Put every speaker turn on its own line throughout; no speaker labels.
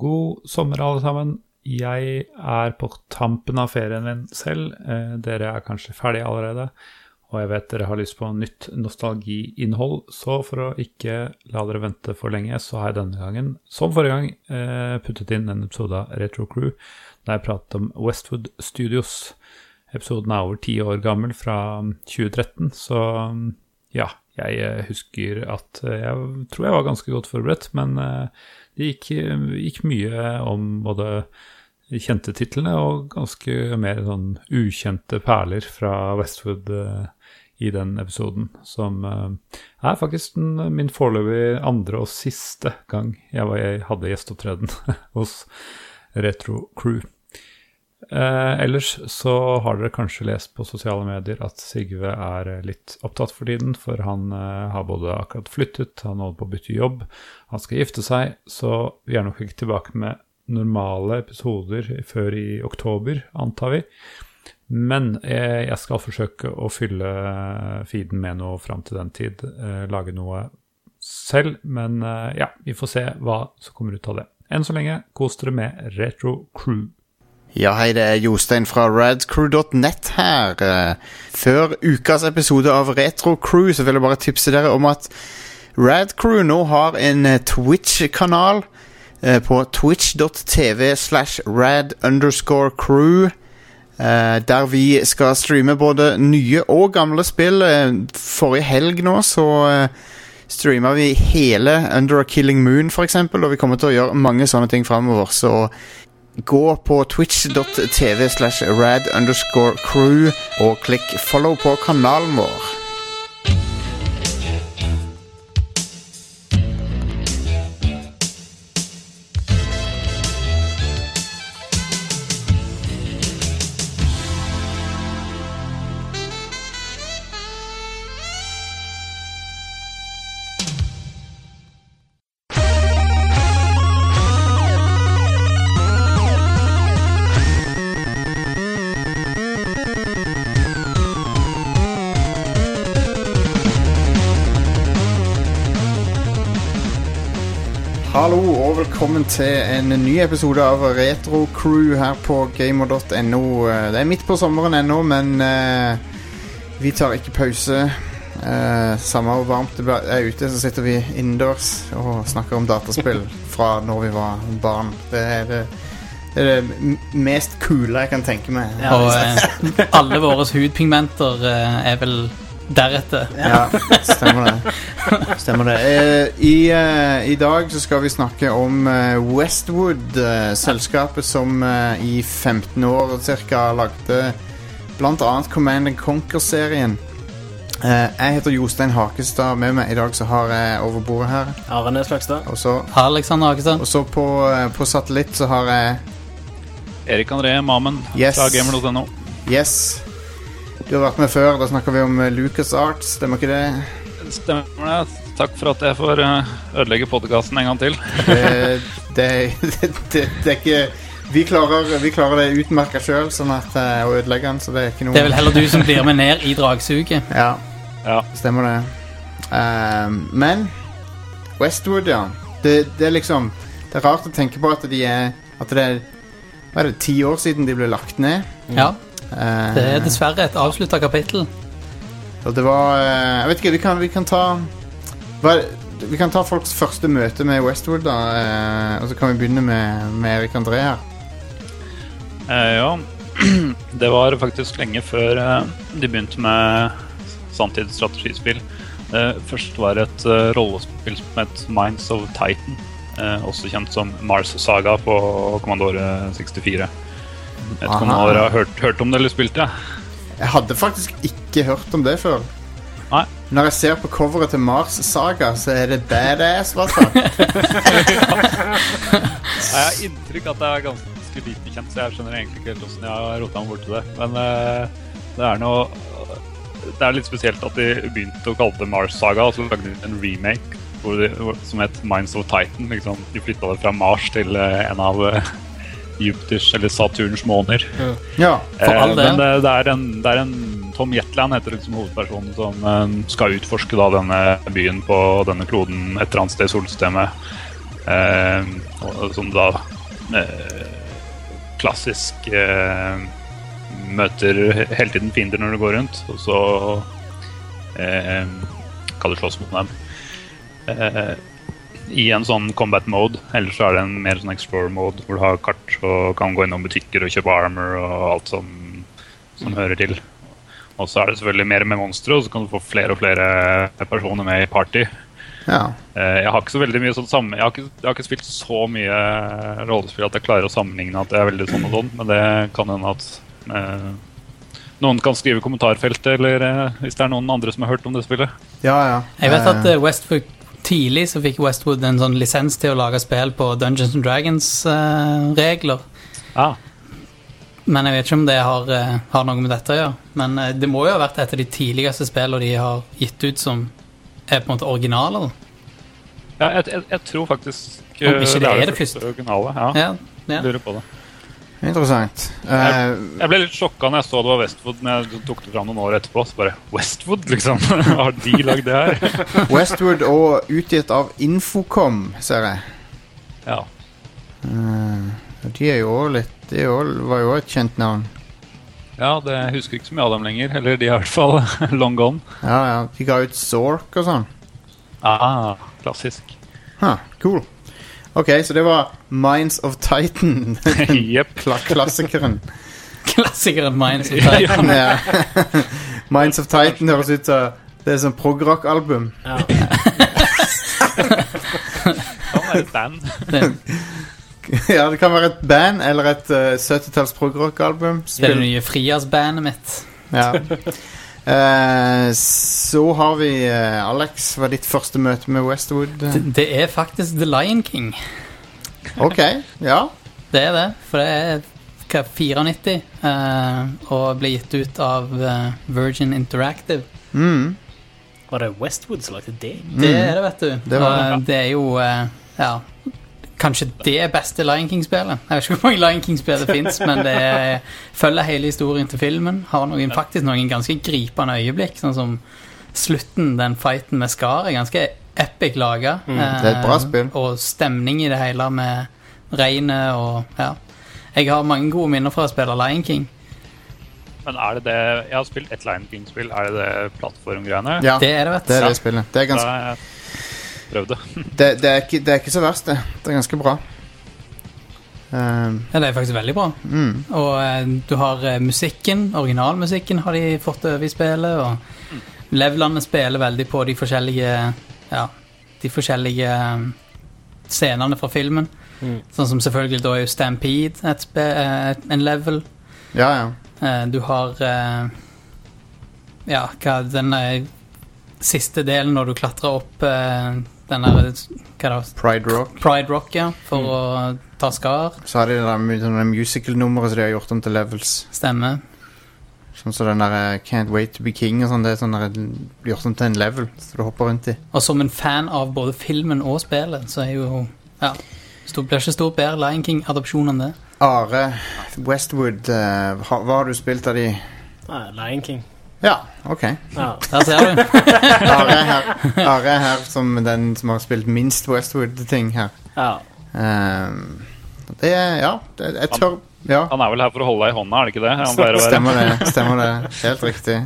God sommer, alle sammen. Jeg er på tampen av ferien min selv. Eh, dere er kanskje ferdige allerede. Og jeg vet dere har lyst på nytt nostalgiinnhold, så for å ikke la dere vente for lenge, så har jeg denne gangen, som forrige gang, eh, puttet inn en episode av Retro Crew der jeg pratet om Westwood Studios. Episoden er over ti år gammel, fra 2013, så ja, jeg eh, husker at jeg tror jeg var ganske godt forberedt, men det gikk, gikk mye om både kjente titlene og ganske mer sånn ukjente perler fra Westwood i den episoden. Som er faktisk min foreløpig andre og siste gang jeg, var, jeg hadde gjesteopptreden hos Retro Crew. Eh, ellers så har dere kanskje lest på sosiale medier at Sigve er litt opptatt for tiden, for han eh, har både akkurat flyttet, han holder på å bytte jobb, han skal gifte seg, så vi er nok ikke tilbake med normale episoder før i oktober, antar vi. Men eh, jeg skal forsøke å fylle feeden med noe fram til den tid, eh, lage noe selv, men eh, ja, vi får se hva som kommer ut av det. Enn så lenge, kos dere med Retro Crew.
Ja, hei, det er Jostein fra radcrew.net her. Eh, Før ukas episode av Retro Crew så vil jeg bare tipse dere om at Radcrew nå har en eh, Twitch-kanal eh, på twitch.tv slash rad underscore crew. Der vi skal streame både nye og gamle spill. Forrige helg nå så streama vi hele Under a Killing Moon, eksempel, og vi kommer til å gjøre mange sånne ting framover, så Gå på twitch.tv slash rad underscore crew og klikk follow på kanalen vår. Hallo og velkommen til en ny episode av Retro Crew her på gamer.no. Det er midt på sommeren ennå, men uh, vi tar ikke pause. Uh, samme hvor varmt det er ute, så sitter vi innendørs og snakker om dataspill fra når vi var barn. Det er det, det, er det mest kule jeg kan tenke meg.
Og uh, alle våre hudpigmenter eh, er vel deretter.
Ja, stemmer det. Stemmer det. Eh, i, eh, I dag så skal vi snakke om eh, Westwood, eh, selskapet som eh, i 15 år cirka lagde annet Command and Conquer-serien. Eh, jeg heter Jostein Hakestad. Med meg i dag så har jeg over bordet her.
Arne Slagstad.
Og så,
Alexander Hakestad.
og så på, på satellitt så har jeg
Erik André Mamen
Yes.
fra gamer.no.
Yes. Du har vært med før. Da snakker vi om Lucas Arts, stemmer ikke det?
Stemmer det. Takk for at jeg får eh, ødelegge podkasten en gang til.
det, det, det, det, er ikke vi klarer, vi klarer det utmerka sjøl, sånn at eh, å ødelegge den, så det er ikke noe
Det er vel heller du som blir med ned i dragsuget.
Ja,
Ja.
stemmer det. Um, men Westwood, ja. Det, det er liksom Det er rart å tenke på at de er At det er Hva er det, ti år siden de ble lagt ned?
Ja,
Uh,
Det er dessverre et avslutta kapittel.
Og det var eh, Jeg vet ikke, vi kan, vi kan ta er- Vi kan ta folks første møte med Westwood, da. eh, og så kan vi begynne med, med Erik André her.
Eh, ja. Det var faktisk lenge før eh, de begynte med sanntidsstrategispill. strategispill. først var det et rollespill som het Minds of Titan. eh, også kjent som Mars Saga på Kommandore 64. Jeg vet ikke om dere har hørt, hørt om det eller spilt det?
Jeg hadde faktisk ikke hørt om det før.
Nei.
Når jeg ser på coveret til Mars Saga, så er det badass, hva fall.
Jeg har inntrykk at det er ganske lite kjent, så jeg skjønner egentlig ikke helt hvordan jeg har rota meg borti det. Men uh, det er noe Det er litt spesielt at de begynte å kalle det Mars Saga, og så lagde de en remake hvor de, som het Minds of Titan. Liksom, de flytta det fra Mars til uh, en av eh, Jupiters eller Saturns måner.
Ja.
For all det.
Men det, det, er en, det er en Tom Jetland heter liksom hovedpersonen som eh, skal utforske da denne byen på denne kloden et eller annet sted i solsystemet.
Eh, som da eh, klassisk eh, møter hele tiden fiender når du går rundt, og så eh, kan du slåss mot dem. Eh, I en sånn combat mode, Ellers så er det en mer sånn explore mode hvor du har kart og kan gå innom butikker og kjøpe armor og alt som, som hører til. Og så er det selvfølgelig mer med monstre, og så kan du få flere og flere personer med i party.
Ja.
Eh, Jeg har ikke så veldig mye sånn sammen, jeg, har ikke, jeg har ikke spilt så mye rollespill at jeg klarer å sammenligne at det er veldig sånn og sånn, men det kan hende at eh, noen kan skrive i kommentarfeltet, eller eh, hvis det er noen andre som har hørt om det spillet.
ja, ja.
Jeg vet at
Westfoot
eh, Westwood tidlig så fikk Westwood en sånn lisens til å lage spill på Dungeons and Dragons-regler.
Ja.
Men jeg vet ikke om det har, eh, har noe med dette å gjøre. Men eh, det må jo ha vært et av de tidligste spillene de har gitt ut som er på en måte originaler.
Ja, jeg, jeg, jeg tror faktisk
Om ikke det er det
første originale. Ja,
Ja, ja.
lurer på det.
Interessant. Jeg,
Jeg ble litt sjokka når jeg så det var Westwood, men jeg tok det fram noen år etterpå. Så bare Westwood, liksom? Har de lagd det her?
Westwood og utgitt av Infocom, ser jeg.
Ja.
Eh, de er jo òg litt De var jo- jo et kjent navn.
ja, det jeg husker ikke så mye av dem lenger. Eller de er i hvert fall long gone.
Ja, ja. De ga ut Zork og sånn.
Ah, klassisk.
Huh, cool. Ok, så det var Minds of Titan.
Jepp.
Klassikeren.
Klassikeren Minds of Titan.
Ja. Minds of Titan høres ut som Det er sånn progrock-album.
Ja.
Kan være et band.
ja, det kan være et band eller et uh, 70-talls progrock-album.
Det er det nye Frias-bandet mitt.
Ja. Eh, så har vi eh, Alex. Hva er ditt første møte med Westwood?
Det, det er faktisk The Lion King.
Ok, ja.
Det er det, for det er hva, 94 uh, og ble gitt ut av uh, Virgin Interactive.
Mm.
Var det Westwood som lagde det?
Det er det, vet du.
Det var det.
Det er jo uh, ja, kanskje det beste Lion King-spillet. Jeg vet ikke hvor mange Lion King-spill det fins, men det er, følger hele historien til filmen. Har noen, faktisk noen ganske gripende øyeblikk, sånn som slutten, den fighten med Skar, er ganske epic laga.
Mm, det er et bra spill.
Og stemning i det hele med regnet og ja. Jeg har mange gode minner fra å spille Lion King.
Men er det det Jeg har spilt ett Lion King-spill. Er det det plattformgreiene?
ja.
Det er det, vet du.
Det er det spillet. Det er, ganske,
har prøvd det.
det, det, er ikke, det er ikke så verst, det. Det er ganske bra. Um,
Ja, det er faktisk veldig bra.
mm.
Og uh, du har uh, musikken, originalmusikken har de fått over i spillet, og levelene spiller veldig på de forskjellige Ja, de forskjellige eh, scenene fra filmen.
Mm.
Sånn som selvfølgelig da er jo Stampede et spe, eh, en level.
Ja, ja.
Uh, du har Ja, hva den siste delen når du klatrer opp eh, den der Hva da?
Pride Rock.
Pride Rock, ja, for å ta skar.
Så har de det der sånne musical-nummeret som de har gjort om til levels.
Stemmer.
Sånn som den der eh, Can't Wait To Be King og sånn. Det er sånn der, gjort om til en level som du hopper rundt i.
Og som en fan av både filmen og spillet, så er jo Ja. Det blir ikke stort bedre Lion King-adopsjon enn det.
Are Westwood, uh, ha, hva har du spilt av de?
Nei, Lion King.
Ja, ok.
Ja.
Der ser du.
Are er her, Are er her som den som har spilt minst Westwood-ting her.
ja.
Um, det er Ja, det, jeg tør Ja,
Han er vel her for å holde deg i hånda, er det ikke det? Han å være.
stemmer det. Stemmer det. Helt riktig.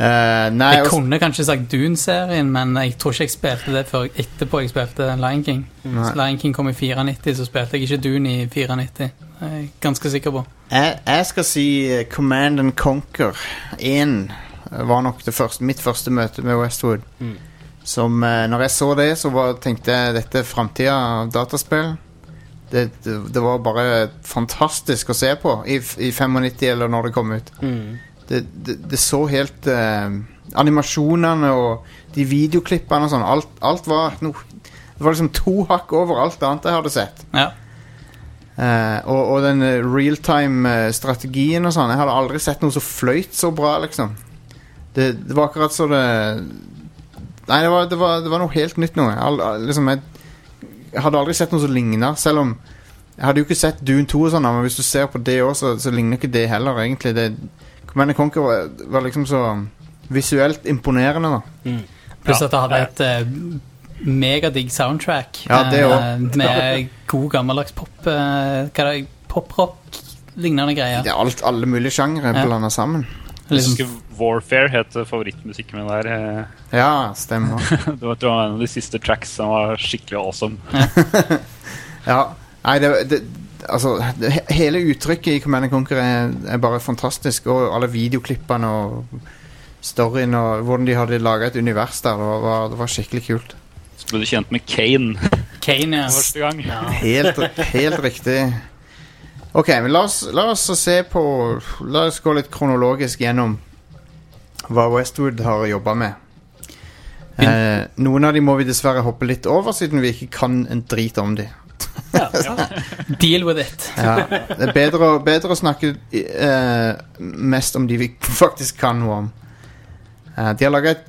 Uh, nei,
Jeg kunne kanskje sagt Dune-serien, men jeg tror ikke jeg spilte det før etterpå jeg spilte Lion King.
Nei.
Så Lion King kom i 94, så spilte jeg ikke Dune i 94. Det er jeg ganske sikker på.
Jeg, jeg skal si eh, Command and Conquer 1 var nok det første, mitt første møte med Westwood.
Mm.
Som eh, Når jeg så det, så var, tenkte jeg dette er framtida av dataspill. Det, det, det var bare fantastisk å se på i, i 95 eller når det kom ut.
Mm.
Det, det, det så helt eh, Animasjonene og de videoklippene og sånn, alt, alt var no, Det var liksom to hakk over alt annet jeg hadde sett.
Ja.
Eh, og, og den realtime-strategien og sånn. Jeg hadde aldri sett noe som fløyt så bra, liksom. Det, det var akkurat så det Nei, det var, det var, det var noe helt nytt noe. Jeg, al- liksom, jeg, jeg hadde aldri sett noe som ligna, selv om Jeg hadde jo ikke sett Dune 2 og sånn, men hvis du ser på det òg, så, så ligner ikke det heller, egentlig. Det, Command Conquer var, var liksom så visuelt imponerende, da.
Mm.
Pluss
Ja.
at det hadde et uh, megadigg soundtrack.
Ja, det
eh,
også.
med god gammeldags pop... eh, hva er det? Poprock? Lignende greier.
Det er alt, alle mulige sjangre
Ja.
blanda sammen.
Jeg
Liksom,
husker Warfare het favorittmusikken min der. eh,
Ja, stemmer.
Det var, en av de siste tracks som var skikkelig awesome.
Ja. Nei, det, det Altså, det, hele uttrykket i Command Conquer er, er bare fantastisk. Og alle videoklippene og storyen og hvordan de hadde laga et univers der. Det var, var, det var skikkelig kult.
Så ble du kjent med Kane
Kane, ja.
første gang.
Helt, helt riktig. Ok, men la oss, la oss se på La oss gå litt kronologisk gjennom hva Westwood har jobba med. Eh, noen av de må vi dessverre hoppe litt over, siden vi ikke kan en drit om de.
Deal with it.
Ja, det er bedre, bedre å snakke eh, mest om de vi faktisk kan noe om. Eh, de har laga et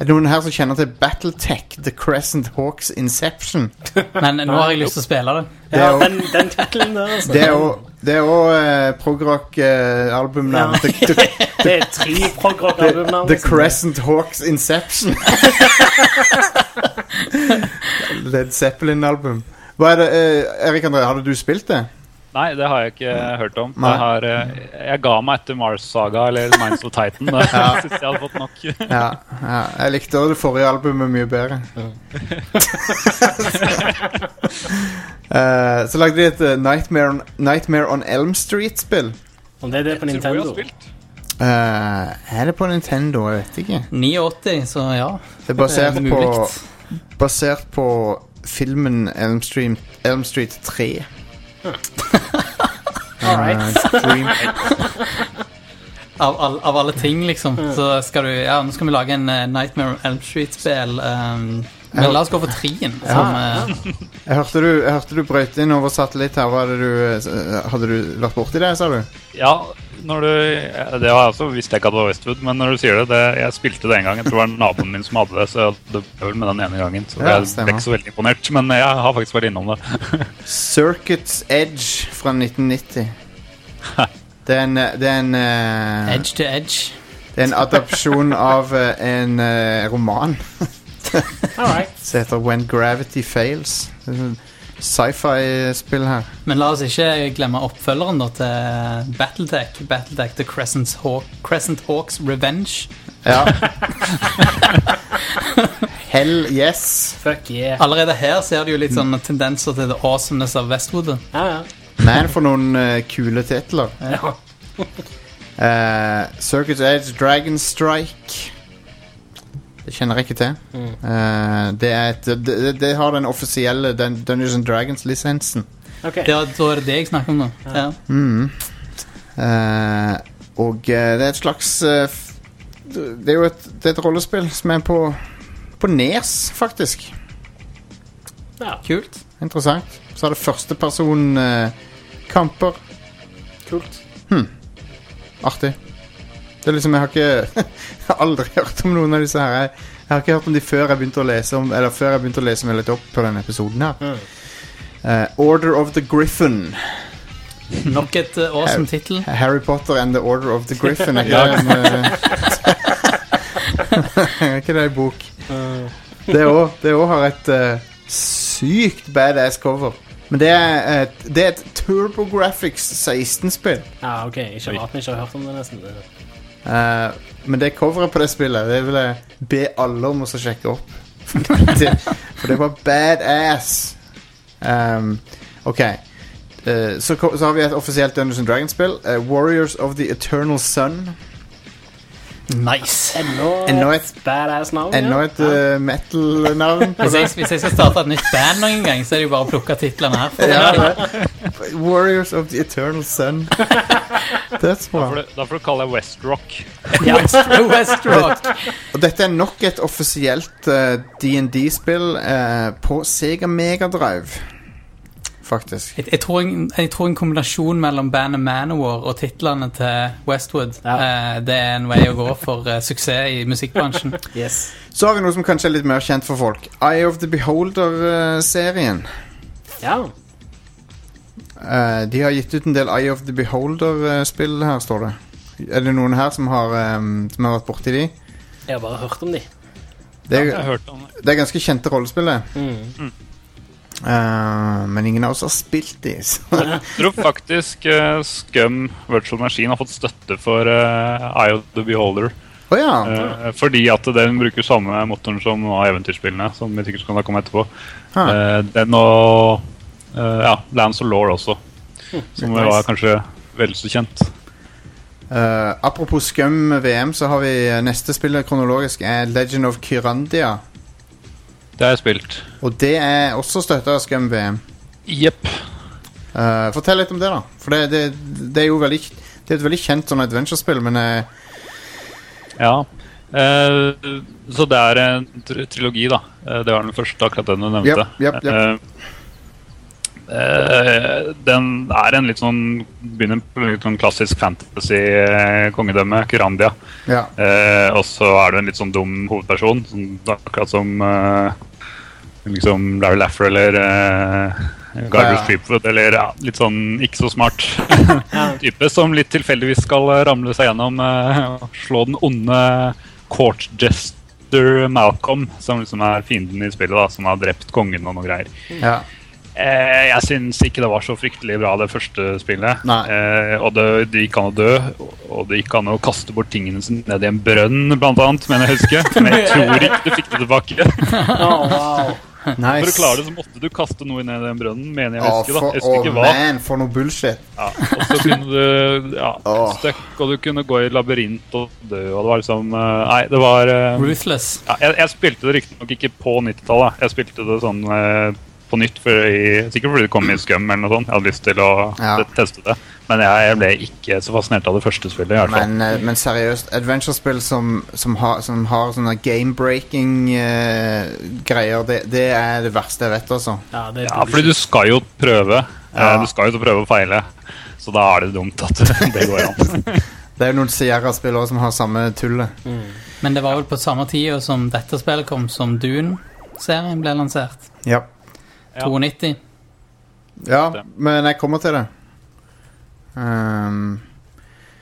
Er det noen her som kjenner til Battletech, The Crescent Hawks Inception?
Men nå har jeg lyst til å spille det.
Det er
Ja, den, den tittelen der, altså.
Det er jo Det er òg eh, progrock-albumnavn.
Ja.
the, the,
Det er tre prog-rock-albumnavn.
the
the
Crescent Hawks Inception. Led Zeppelin-album. Hva er det, eh, Erik André, hadde du spilt det?
Nei, det har jeg ikke hørt om. Jeg, har, eh, jeg ga meg etter Mars Saga eller Minds of Titan. Da
Ja.
syns jeg hadde fått nok.
Ja, ja. Jeg likte også det forrige albumet mye bedre. uh, så lagde de et eh, Nightmare, on, Nightmare on Elm Street-spill.
Om det er det på
Jeg jeg
Nintendo.
Eh, er det på Nintendo? Jeg vet ikke.
89, så ja.
Det er basert
Det er
på. Basert på filmen Elm Street, Elm Street 3.
All right.
Eh,
Av, all, av alle ting, liksom. Så skal du Ja, nå skal vi lage en eh, Nightmare on Elm Street-spill. Um, men la oss gå for trien. Som, eh,
jeg, hørte du, jeg hørte du brøt inn over satellitt her. Hva hadde du, eh, hadde du vært borti det, sa du?
Ja, når du, det har jeg også visst jeg ikke at det var Westwood, men når du sier det, det Jeg spilte det en gang. Jeg tror det var naboen min som hadde det, så det ble vel med den ene gangen. Så
Ja,
jeg ble ikke så veldig imponert, men jeg har faktisk vært innom det.
Circuits Edge fra 1990. Det er en, det er en uh,
edge to edge.
Det er en adopsjon av uh, en uh, roman
All
som heter When Gravity Fails. Sci-fi-spill her.
Men la oss ikke glemme oppfølgeren da til Battletech. Battletech The Crescent, Haw Crescent Hawks Revenge.
Ja. Hell yes.
Fuck yeah.
Allerede her ser du jo litt sånn tendenser til the awesomeness av Westwood.
Ja, ja.
Man, for noen uh, kule titler.
ja.
Uh, Circus Edge Dragon Strike. Det kjenner jeg ikke til. Eh, det, er et, det, det, det har den offisielle den Dungeons and Dragons-lisensen.
Okay.
Det var er det det jeg snakker om nå. Ja.
Mm. Uh, og eh, det er et slags Det er jo et, det er et rollespill som er på På Nes, faktisk.
Ja,
Kult.
Interessant. Så er det førstepersonkamper. uh, kamper.
kult.
Artig. Det er liksom, Jeg har ikke Jeg har aldri hørt om noen av disse her. Jeg, jeg har ikke hørt om de før jeg begynte å lese om Eller før jeg begynte å lese meg litt opp på denne episoden her.
Mm.
uh, Order of the Griffin.
Nok et uh, awesome tittel.
Harry Potter and the Order of the Griffin. Er ikke det en, eh, er ikke det en bok?
Mm.
Det òg har et uh, sykt badass cover. Men det er et, det er et TurboGrafx 16-spill.
Ja, ok. Ikke rart vi ikke har hørt om det, nesten.
Eh, men det coveret på det spillet Det vil jeg be alle om å sjekke opp. for det var badass. Um, ok. Eh, så, så har vi et offisielt Dungeons Dragons-spill. eh, Warriors of the Eternal Sun.
Nice.
Enda, et badass navn.
Enda
ja.
et eh, metal-navn.
Hvis jeg, hvis jeg skal starte et nytt band noen gang, så er det jo bare å plukke titlene her.
ja, det. Warriors of the Eternal Sun. That's
Da
bra.
får du, da får du kalle det Westrock.
Westrock West Rock.
Og dette er nok et offisielt eh, D&D-spill eh, på Sega Mega Drive. Faktisk.
Jeg, jeg, tror en, jeg tror en kombinasjon mellom bandet Manowar og titlene til Westwood
Ja.
eh, Det er en vei å gå for eh, suksess i musikkbransjen.
Yes.
Så har vi noe som kanskje er litt mer kjent for folk. Eye of the Beholder-serien.
Ja.
Eh, de har gitt ut en del Eye of the Beholder-spill her, står det. Er det noen her som har, um, som har vært borti de?
Jeg har bare hørt om de.
Det er,
ja, det.
det er ganske kjente rollespill, det.
Mm.
Eh, men ingen av oss har spilt de.
Jeg tror faktisk uh, Scum Virtual Machine har fått støtte for uh, Eye of the Beholder.
Oh, ja.
uh, fordi at den bruker samme motoren som noen av eventyrspillene. Som vi sikkert skal komme etterpå. Den og ja, Lands of Law også. Som
nice.
var kanskje vel så kjent.
Apropos Scum VM, så har vi neste spill kronologisk er Legend of Kyrandia.
Det har jeg spilt.
Og det er også støtta av Scum VM.
Jepp.
Eh, fortell litt om det, da. For det, det, det er jo veldig Det er et veldig kjent sånn adventure-spill, men eh,
Ja. Eh, så det er en tr trilogi, da. Eh, det var den første, akkurat den du nevnte.
Japp, japp, japp.
Eh, eh, den er en litt sånn Begynner på litt sånn klassisk fantasy-kongedømme, Kurandia.
ja.
Eh, og så er du en litt sånn dum hovedperson, sånn, akkurat som eh, liksom Larry Laffer eller uh, Garber
Ja.
Streepwood, eller ja, litt sånn ikke så smart type som litt tilfeldigvis skal eh, ramle seg gjennom eh, og slå den onde court jester Malcolm, som liksom er fienden i spillet, da, som har drept kongen og noe greier.
ja.
Eh, jeg syns ikke det var så fryktelig bra, det første spillet. Eh, og det, det gikk an å dø, og det gikk an å kaste bort tingene sine ned i en brønn, blant annet, mener jeg husker. Men jeg tror ikke du fikk det tilbake.
Oh, wow.
Nice.
For å klare det, så måtte du kaste noe ned i den brønnen, mener jeg å huske. da. Jeg husker oh,
man, for noe bullshit.
Ja. Og så kunne du ja,
oh.
støkk, og du kunne gå i labyrint og dø, og det var liksom eh, Nei, det var eh,
Ruthless.
ja, jeg, jeg spilte det riktignok ikke på 90-tallet. Jeg spilte det sånn eh, på nytt, for i, sikkert fordi det kom i Scum eller noe sånt. Jeg hadde lyst til å
Ja.
teste det. Men jeg, jeg ble ikke så fascinert av det første spillet. i hvert fall.
Men, eh, men seriøst, adventure-spill som, som, har, som har sånne game-breaking-greier, det, det er det verste jeg vet, altså.
Ja, det er
Ja, fordi du skal jo prøve. Eh,
Ja.
Du skal jo prøve å feile. Så da er det dumt at det går an.
Det er jo noen Sierra-spill som har samme tullet.
Men det var vel på samme tid som dette spillet kom, som Dune-serien ble lansert.
Ja.
92.
ja, men jeg kommer til det. Um,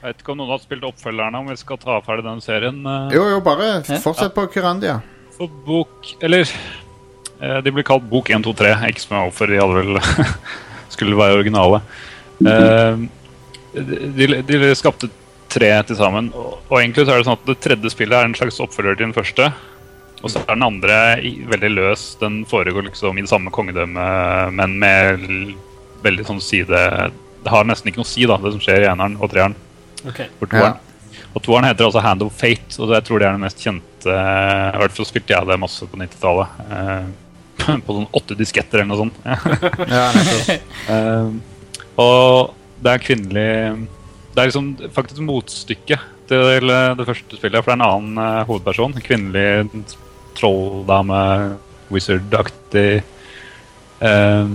Jeg vet ikke om noen har spilt oppfølgerne, om vi skal ta ferdig den serien. eh,
jo, jo, bare
Ja.
fortsett på Kurandia.
For bok Eller eh, de blir kalt Bok 1, 2, 3. Ikke som jeg offer, de hadde vel Skulle være originale. Eh, de, de skapte tre til sammen. Og, og egentlig så er det sånn at det tredje spillet er en slags oppfølger til den første. Og så er den andre i, veldig løs. Den foregår liksom i det samme kongedømmet, men med veldig sånn side Det har nesten ikke noe å si, da, det som skjer i eneren og treeren.
Okay.
For toeren. Og toeren heter altså Hand of Fate, og jeg tror det er den mest kjente I hvert fall spilte jeg det masse på 90-tallet. Eh, på sånn åtte disketter eller noe sånt.
Ja.
Eh, og det er kvinnelig Det er liksom faktisk motstykke til det første spillet, for det er en annen eh, hovedperson. Kvinnelig trolldame, wizard-aktig eh,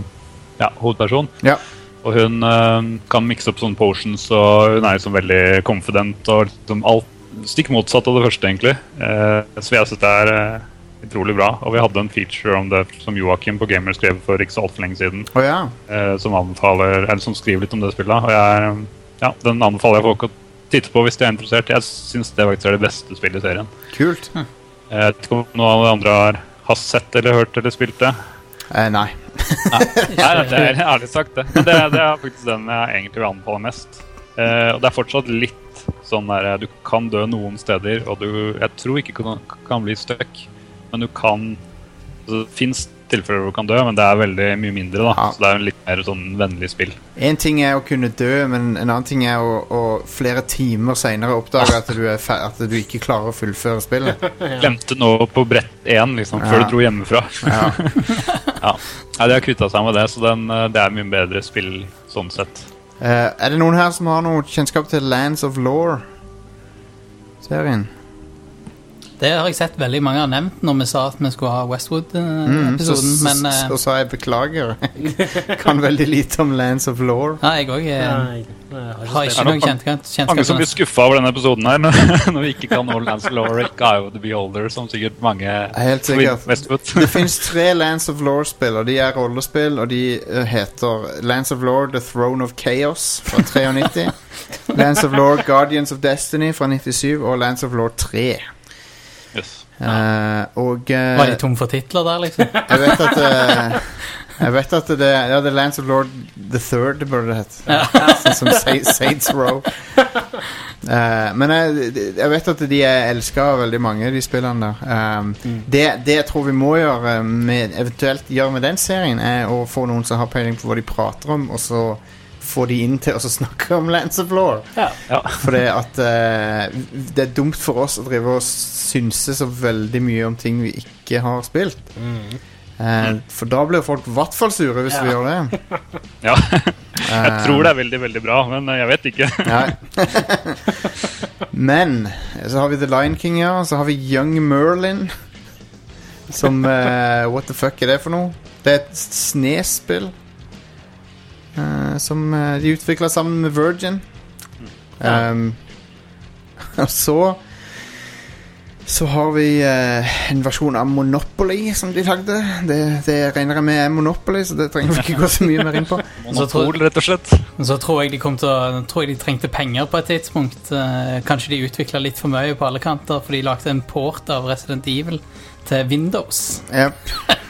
ja, hovedperson.
Ja.
Og hun eh, kan mikse opp sånne potions, og hun er liksom veldig confident. Og liksom alt stikk motsatt av det første, egentlig. Eh, så jeg synes det er eh, utrolig bra. Og vi hadde en feature om det som Joakim på Gamer skrev for ikke så altfor lenge siden.
Oh, ja.
eh, som anbefaler, eller som skriver litt om det spillet. Og jeg, ja, den anbefaler jeg folk å titte på hvis de er interessert. Jeg syns det faktisk er det beste spillet i serien.
Kult.
Jeg vet ikke om noen av de andre har, har sett eller hørt eller spilt det.
Eh, nei.
Nei, det er ærlig sagt, det. Men det, det er faktisk den jeg egentlig vil anbefale mest. Eh, og det er fortsatt litt sånn der Du kan dø noen steder, og du Jeg tror ikke kan, kan bli stuck, men du kan altså, Det fins tilfeller hvor du kan dø, men det er veldig mye mindre. da
Ja.
Så det er en litt mer sånn vennlig spill.
En ting er å kunne dø, men en annen ting er å, å flere timer seinere oppdage at du, er at du ikke klarer å fullføre spillet.
Glemte nå på brett én, liksom,
Ja.
før du dro hjemmefra.
Ja.
ja. De har kvitta seg med det, så den, eh, det er mye bedre spill sånn sett.
Uh, er det noen her som har noe kjennskap til Lands of Law-serien?
Det har jeg sett veldig mange har nevnt når vi sa at vi skulle ha Westwood-episoden,
Mm,
men
så,
eh,
så sa jeg beklager. kan veldig lite om Lands of Law.
ja, jeg òg
Nei, jeg har ikke noen
noe kjennskap
Mange som blir
til
skuffa over denne episoden her, når, når vi ikke kan nå Lance Lorick, Eye of the Beholder, som sikkert mange
Helt sikkert.
Westwood.
Det fins tre Lands of Law-spill, og de er rollespill, og de eh, heter Lands of Law The Throne of Chaos fra 93. Lands of Law Guardians of Destiny fra 97, og Lands of Law 3.
Yes.
Uh, og uh,
Var de tom for titler der, liksom?
jeg vet at uh, Jeg vet at det Ja, The Lands of Lord the Third burde det hett. Sånn som Saints Row. Eh, men jeg, jeg vet at de er elska av veldig mange, de spillene der. Um, det, det jeg tror vi må gjøre, med, eventuelt gjøre med den serien, er å få noen som har peiling på hva de prater om, og så få de inn til å snakke om Lance of Lore.
Ja.
Ja.
For at eh, det er dumt for oss å drive og synse så veldig mye om ting vi ikke har spilt.
Mm.
Eh, for da blir folk i hvert fall sure hvis vi gjør det.
Ja. Jeg tror det er veldig, veldig bra, men jeg vet ikke.
Men så har vi The Lion King, ja. Så har vi Young Merlin. Som eh, What the fuck er det for noe? Det er et snespill. Eh, som eh, de utvikla sammen med Virgin.
Ja.
Um, og så så har vi eh, en versjon av Monopoly som de lagde. Det, det regner jeg med er Monopoly, så det trenger vi ikke gå så mye mer inn på.
Så tror-
Monopol, rett og slett.
Så tror jeg de kom til å tror jeg de trengte penger på et tidspunkt. Eh, kanskje de utvikla litt for mye på alle kanter, for de lagde en port av Resident Evil til Windows.
Yep.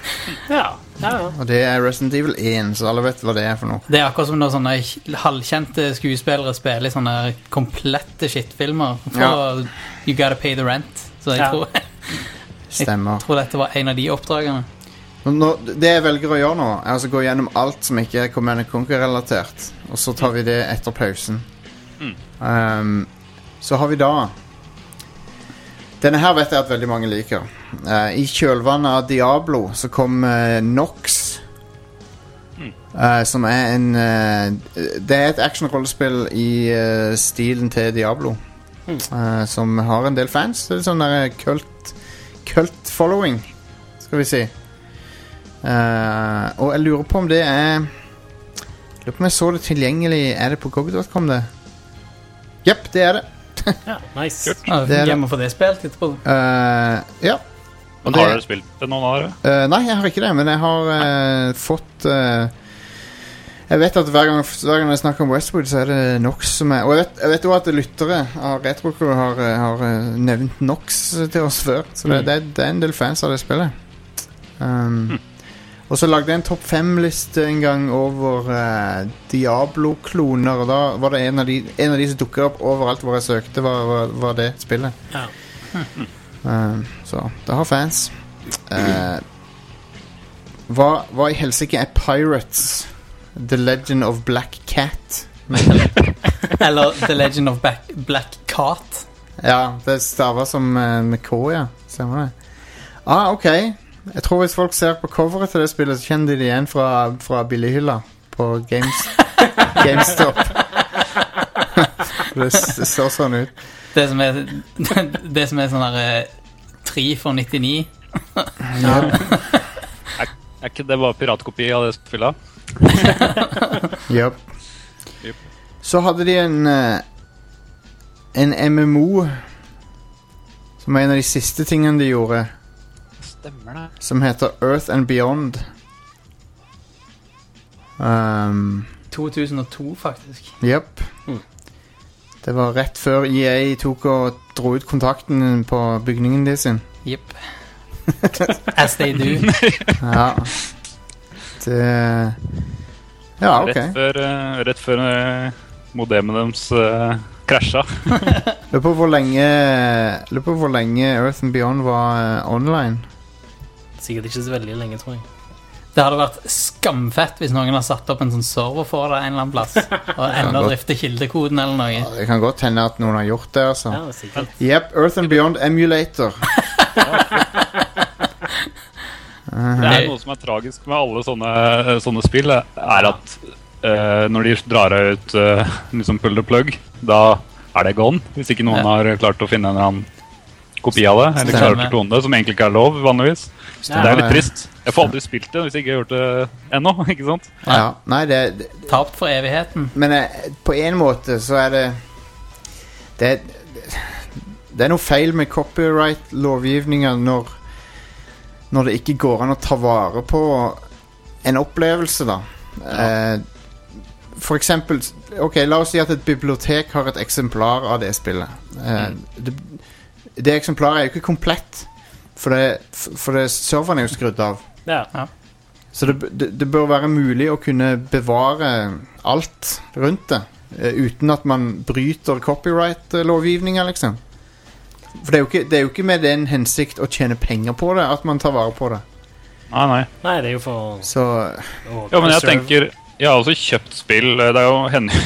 Ja, ja, ja.
og det er Resident Evil 1, så alle vet hva det er for noe.
Det er akkurat som når sånne halvkjente skuespillere spiller i sånne komplette shitfilmer. For You gotta pay the rent. Så jeg
Ja.
tror,
jeg
tror dette var en av de oppdragene.
Nå, det jeg velger å gjøre nå, er altså gå gjennom alt som ikke er Command Conquer-relatert. Og så tar vi det etter pausen. Um, så har vi da Denne her vet jeg at veldig mange liker. Eh, I kjølvannet av Diablo så kom uh, Nox. eh, som er en eh, Det er et action-rollespill i stilen til Diablo. eh, som har en del fans. Det er sånn der kult Cult following, skal vi si. Eh, og jeg lurer på om det er Lurer på om jeg så det tilgjengelig Er det på GOG.com, det? Jepp, det er det.
ja nice.
Ja,
Det er det.
Hjemme for det spilt etterpå.
Uh, ja.
Men
Det-
har dere spilt det noen av dere?
Uh, nei, jeg har ikke det, men jeg har uh, fått uh, Jeg vet at hver gang, hver gang jeg snakker om Westwood, så er det Nox som er Og jeg vet, jeg vet også at lyttere av Retrocrew har, eh, har nevnt Nox til oss før. Så det, det, er, det er en del fans av det spillet. Um, Og så lagde jeg en topp fem-liste en gang over uh, Diablo-kloner. Og da var det en av de, en av de som dukka opp overalt hvor jeg søkte, var, var, var det spillet.
Ja.
Um, så det har fans. Eh, hva, hva i helsike er Pirates? The Legend of Black Cat.
Eller The Legend of Black, Black Cat.
Ja, det staver som eh, med K, ja. Stemmer det. Ah, ok. Jeg tror hvis folk ser på coveret til det spillet, så kjenner de det igjen fra, fra billighylla på Games, GameStop. Det, det ser sånn ut.
Det som er, det som er sånn der eh, 3 for 99.
Er ikke det bare piratkopi av det spillet?
Jepp.
Yep.
Så hadde de en eh, En MMO Som var en av de siste tingene de gjorde
Stemmer det.
Som heter Earth and Beyond um,
2002, faktisk.
Jepp.
Mm.
Det var rett før EA tok og dro ut kontakten på bygningen de sin
Jepp. As they do.
Ja Det Ja, ok
Rett før, eh, rett før eh, modemet deres uh, krasja.
Lurer på hvor lenge Lurer på hvor lenge Earth and Beyond var eh, online
Sikkert ikke så veldig lenge, tror jeg.
Det hadde vært skamfett hvis noen har satt opp en sånn server for det en eller annen plass. Og enda drifter kildekoden eller noe.
Ja, Det kan godt hende at noen har gjort det, altså.
Ja, sikkert.
Yep, Earth and Beyond Emulator.
Det er noe som er tragisk med alle sånne, sånne spill, er at uh, når de drar ut uh, liksom pull the plug, da er det gone. Hvis ikke noen
Ja.
har klart å finne en eller annen kopi av det. Eller
Stemmer.
klone det, som egentlig ikke er lov vanligvis.
Ja.
Det er litt trist. Jeg får aldri spilt det hvis jeg ikke har gjort det ennå. ikke sant?
Ja, nei, det, det
Tapt for evigheten.
Men eh, på en måte så er det Det, det er noe feil med copyright-lovgivninga når Når det ikke går an å ta vare på en opplevelse, da. Eh, for eksempel Ok, la oss si at et bibliotek har et eksemplar av det spillet. Eh, det, det eksemplaret er jo ikke komplett. For, det, for det, serveren er jo skrudd av.
Ja.
Så det, det, det bør være mulig å kunne bevare alt rundt det. eh, uten at man bryter copyright-lovgivninga, liksom. For det er, jo ikke, det er jo ikke med den hensikt å tjene penger på det at man tar vare på det.
Nei, nei.
Nei, det er jo for
Så
Jo,
Ja, men jeg tenker Jeg har også kjøpt spill. Det er jo hender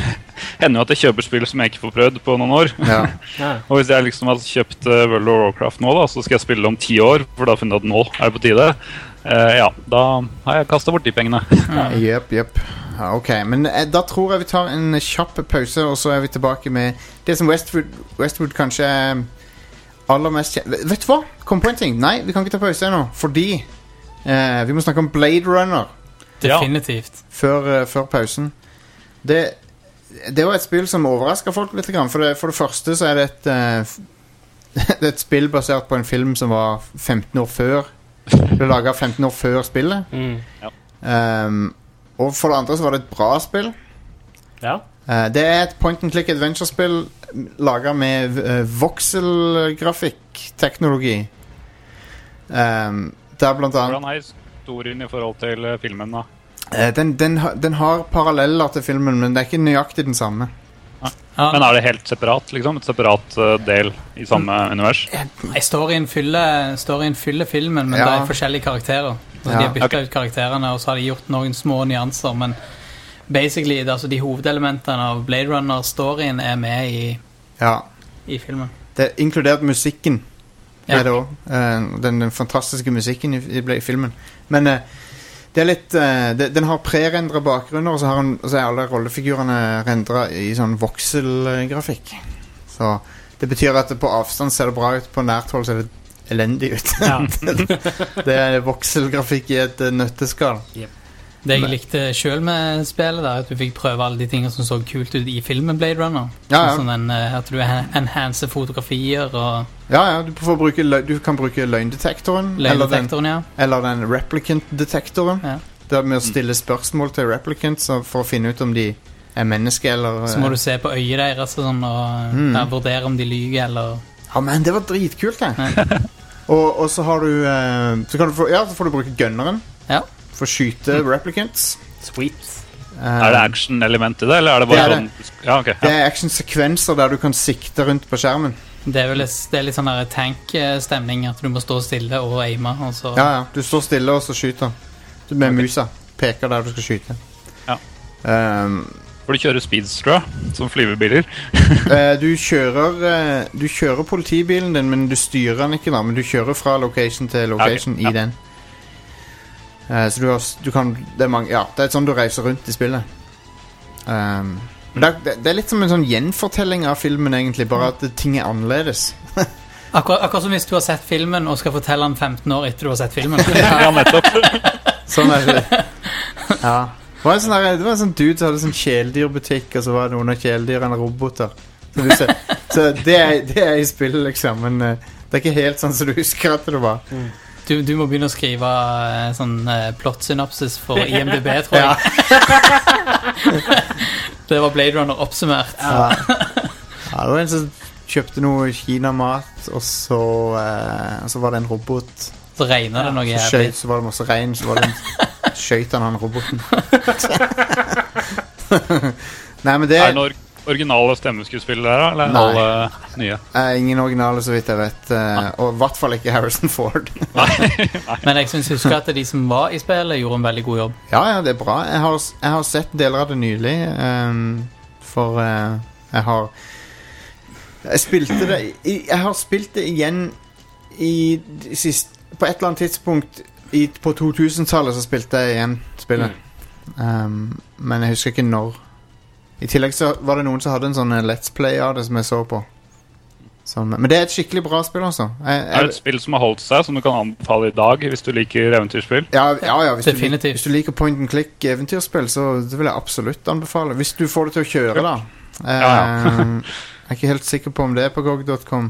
hender jo at jeg kjøper spill som jeg ikke får prøvd på noen år.
ja.
Og hvis jeg liksom har kjøpt eh, World of Warcraft nå, da, så skal jeg spille det om ti år, for da har jeg funnet at nå er det på tide. Uh, ja, da har jeg kasta bort de pengene.
Jepp, jepp. Ja, ok, men eh, da tror jeg vi tar en kjapp pause, og så er vi tilbake med det som Westwood, Westwood kanskje er aller mest kjent Vet du hva? Kom på en ting. Nei, vi kan ikke ta pause ennå, fordi eh, vi må snakke om Blade Runner
Definitivt.
før, eh, før pausen. Det, det var et spill som overraska folk litt. For det, for det første så er det et eh, Det er et spill basert på en film som var 15 år før. Ble laga 15 år før spillet.
Mm.
Um, og for det andre så var det et bra spill.
ja.
Uh, det er et point and click adventure-spill laga med uh, voxel-grafikk-teknologi. Um, der blant annet
Hvordan er historien i forhold til eh, filmen, da?
Eh, den, den, den har paralleller til filmen, men det er ikke nøyaktig den samme.
Ja.
Men er det helt separat, liksom? Et separat eh, del i samme univers?
Nei, storyen, fyller, storyen fyller filmen, men
Ja.
det er forskjellige karakterer. Så
Ja.
De har bytta
okay.
ut karakterene, og så har de gjort noen små nyanser. Men basically, det, er altså, de hovedelementene av Blade Runner-storyen er med i,
Ja.
i filmen.
Det er inkludert musikken.
Ja.
Det også. Eh, den, den fantastiske musikken i, i, i filmen. Men eh, det er litt eh, det, Den har prerendra bakgrunner, og så, har den, så er alle rollefigurene rendra i sånn vokselgrafikk. Så det betyr at på avstand ser det bra ut, på nært hold ser det elendig ut.
Ja.
det er vokselgrafikk i et nøtteskall. nøtteskall.
Det jeg likte sjøl med spillet, er at du fikk prøve alle de tingene som så kult ut i filmen Blade Runner.
Ja, ja.
Sånn den, eh, at du enhancer fotografier og
Ja, ja, du, får bruke, du kan bruke løgndetektoren. Eller den,
ja.
eller den replicant-detektoren.
Ja.
Det med å stille spørsmål til replicants for å finne ut om de er mennesker eller
Så må du se på øyet deres sånn, og
Mm.
ja, vurdere om de lyver eller
Ja, men det var dritkult, det. og, og så har du eh, så, kan du få, Ja, så får du bruke gunneren
Ja.
For å skyte replicants.
Sweet.
Um,
Er det action-element i det, eller er det bare
Det er
sånn Ja, ok.
det er action-sekvenser der du kan sikte rundt på skjermen.
Det er vel det er litt sånn tank-stemning, at du må stå stille og aime. Og så
Ja, ja. Du står stille, og så skyter du med musa. Peker der du skal skyte.
Ja.
Um,
For du kjører speedster, som flyvebiler.
Eh, du kjører eh, Du kjører politibilen din, men du styrer den ikke, da. Men du kjører fra location til location
Ok, ja.
i den. Eh, så du har du kan det er, mange, ja, det er sånn du reiser rundt i spillet. Um, men det, er- det, det er litt som en sånn gjenfortelling av filmen, egentlig, bare at ting er annerledes.
Akkurat, akkurat som hvis du har sett filmen og skal fortelle den 15 år etter du har sett filmen.
Ja, nettopp.
Sånn er det. Ja. Det var en sånn, der, det var en sånn dude som hadde sånn kjæledyrbutikk, og så var noen av kjæledyrene roboter. Så, du ser, så det, er, det er i spillet, liksom. Men eh, det er ikke helt sånn som du husker at det var.
Du, du må begynne å skrive eh, sånn uh, plot-synopsis for IMDb, tror jeg. Det var Blade Runner oppsummert.
Ja. ja, det var en som kjøpte noe kinamat, og så, eh, og så var det en robot.
Så regna det noe
Så,
jævlig.
skjøt, så var det masse regn, så var det en, skjøt han han roboten. Nei, men det
Nei, originale stemmeskuespillere. Eller
Nei.
alle nye?
Eh, ingen originale, så vidt jeg vet. eh, og i hvert fall ikke Harrison Ford.
Men jeg syns husker at de som var i spillet, gjorde en veldig god jobb.
Ja, ja, det er bra. Jeg har, jeg har sett deler av det nylig. um, for uh, jeg har Jeg spilte det Jeg har spilt det igjen i de sist, På et eller annet tidspunkt i, på 2000-tallet så spilte jeg igjen spillet. Ehm, men jeg husker ikke når. I tillegg så var det noen som hadde en sånn eh, Let's Play av det som jeg så på. Som, men det er et skikkelig bra spill, altså. Jeg,
Er det
er
et spill som har holdt seg, som du kan anbefale i dag hvis du liker eventyrspill?
Ja, ja, ja hvis, du,
Definitivt.
hvis du liker point and click eventyrspill, så det vil jeg absolutt anbefale. Hvis du får det til å kjøre, da. Eh,
Ja,
jeg er ikke helt sikker på om det er på gog.com.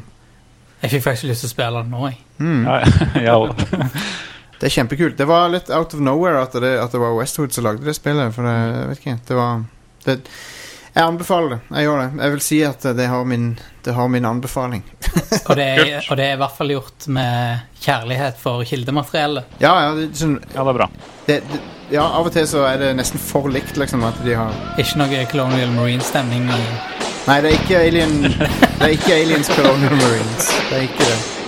Jeg fikk faktisk lyst til å spille den nå, jeg.
Mm.
Ja, ja,
Det er kjempekult. Det var litt out of nowhere at det, at det var Westwood som lagde det spillet. For det, jeg vet ikke, det var det, Jeg anbefaler det. Jeg gjør det. Jeg vil si at det har min, det har min anbefaling.
Og det, er, og det er i hvert fall gjort med kjærlighet for kildemateriellet.
Ja, ja, det, sånn,
Ja, det er bra.
det, det, ja, av og til så er det nesten for likt, liksom, at de har
Ikke noe Colonial Marine-stemning
Nei, det er ikke Alien Det er ikke Aliens Colonial Marines. Det er ikke det.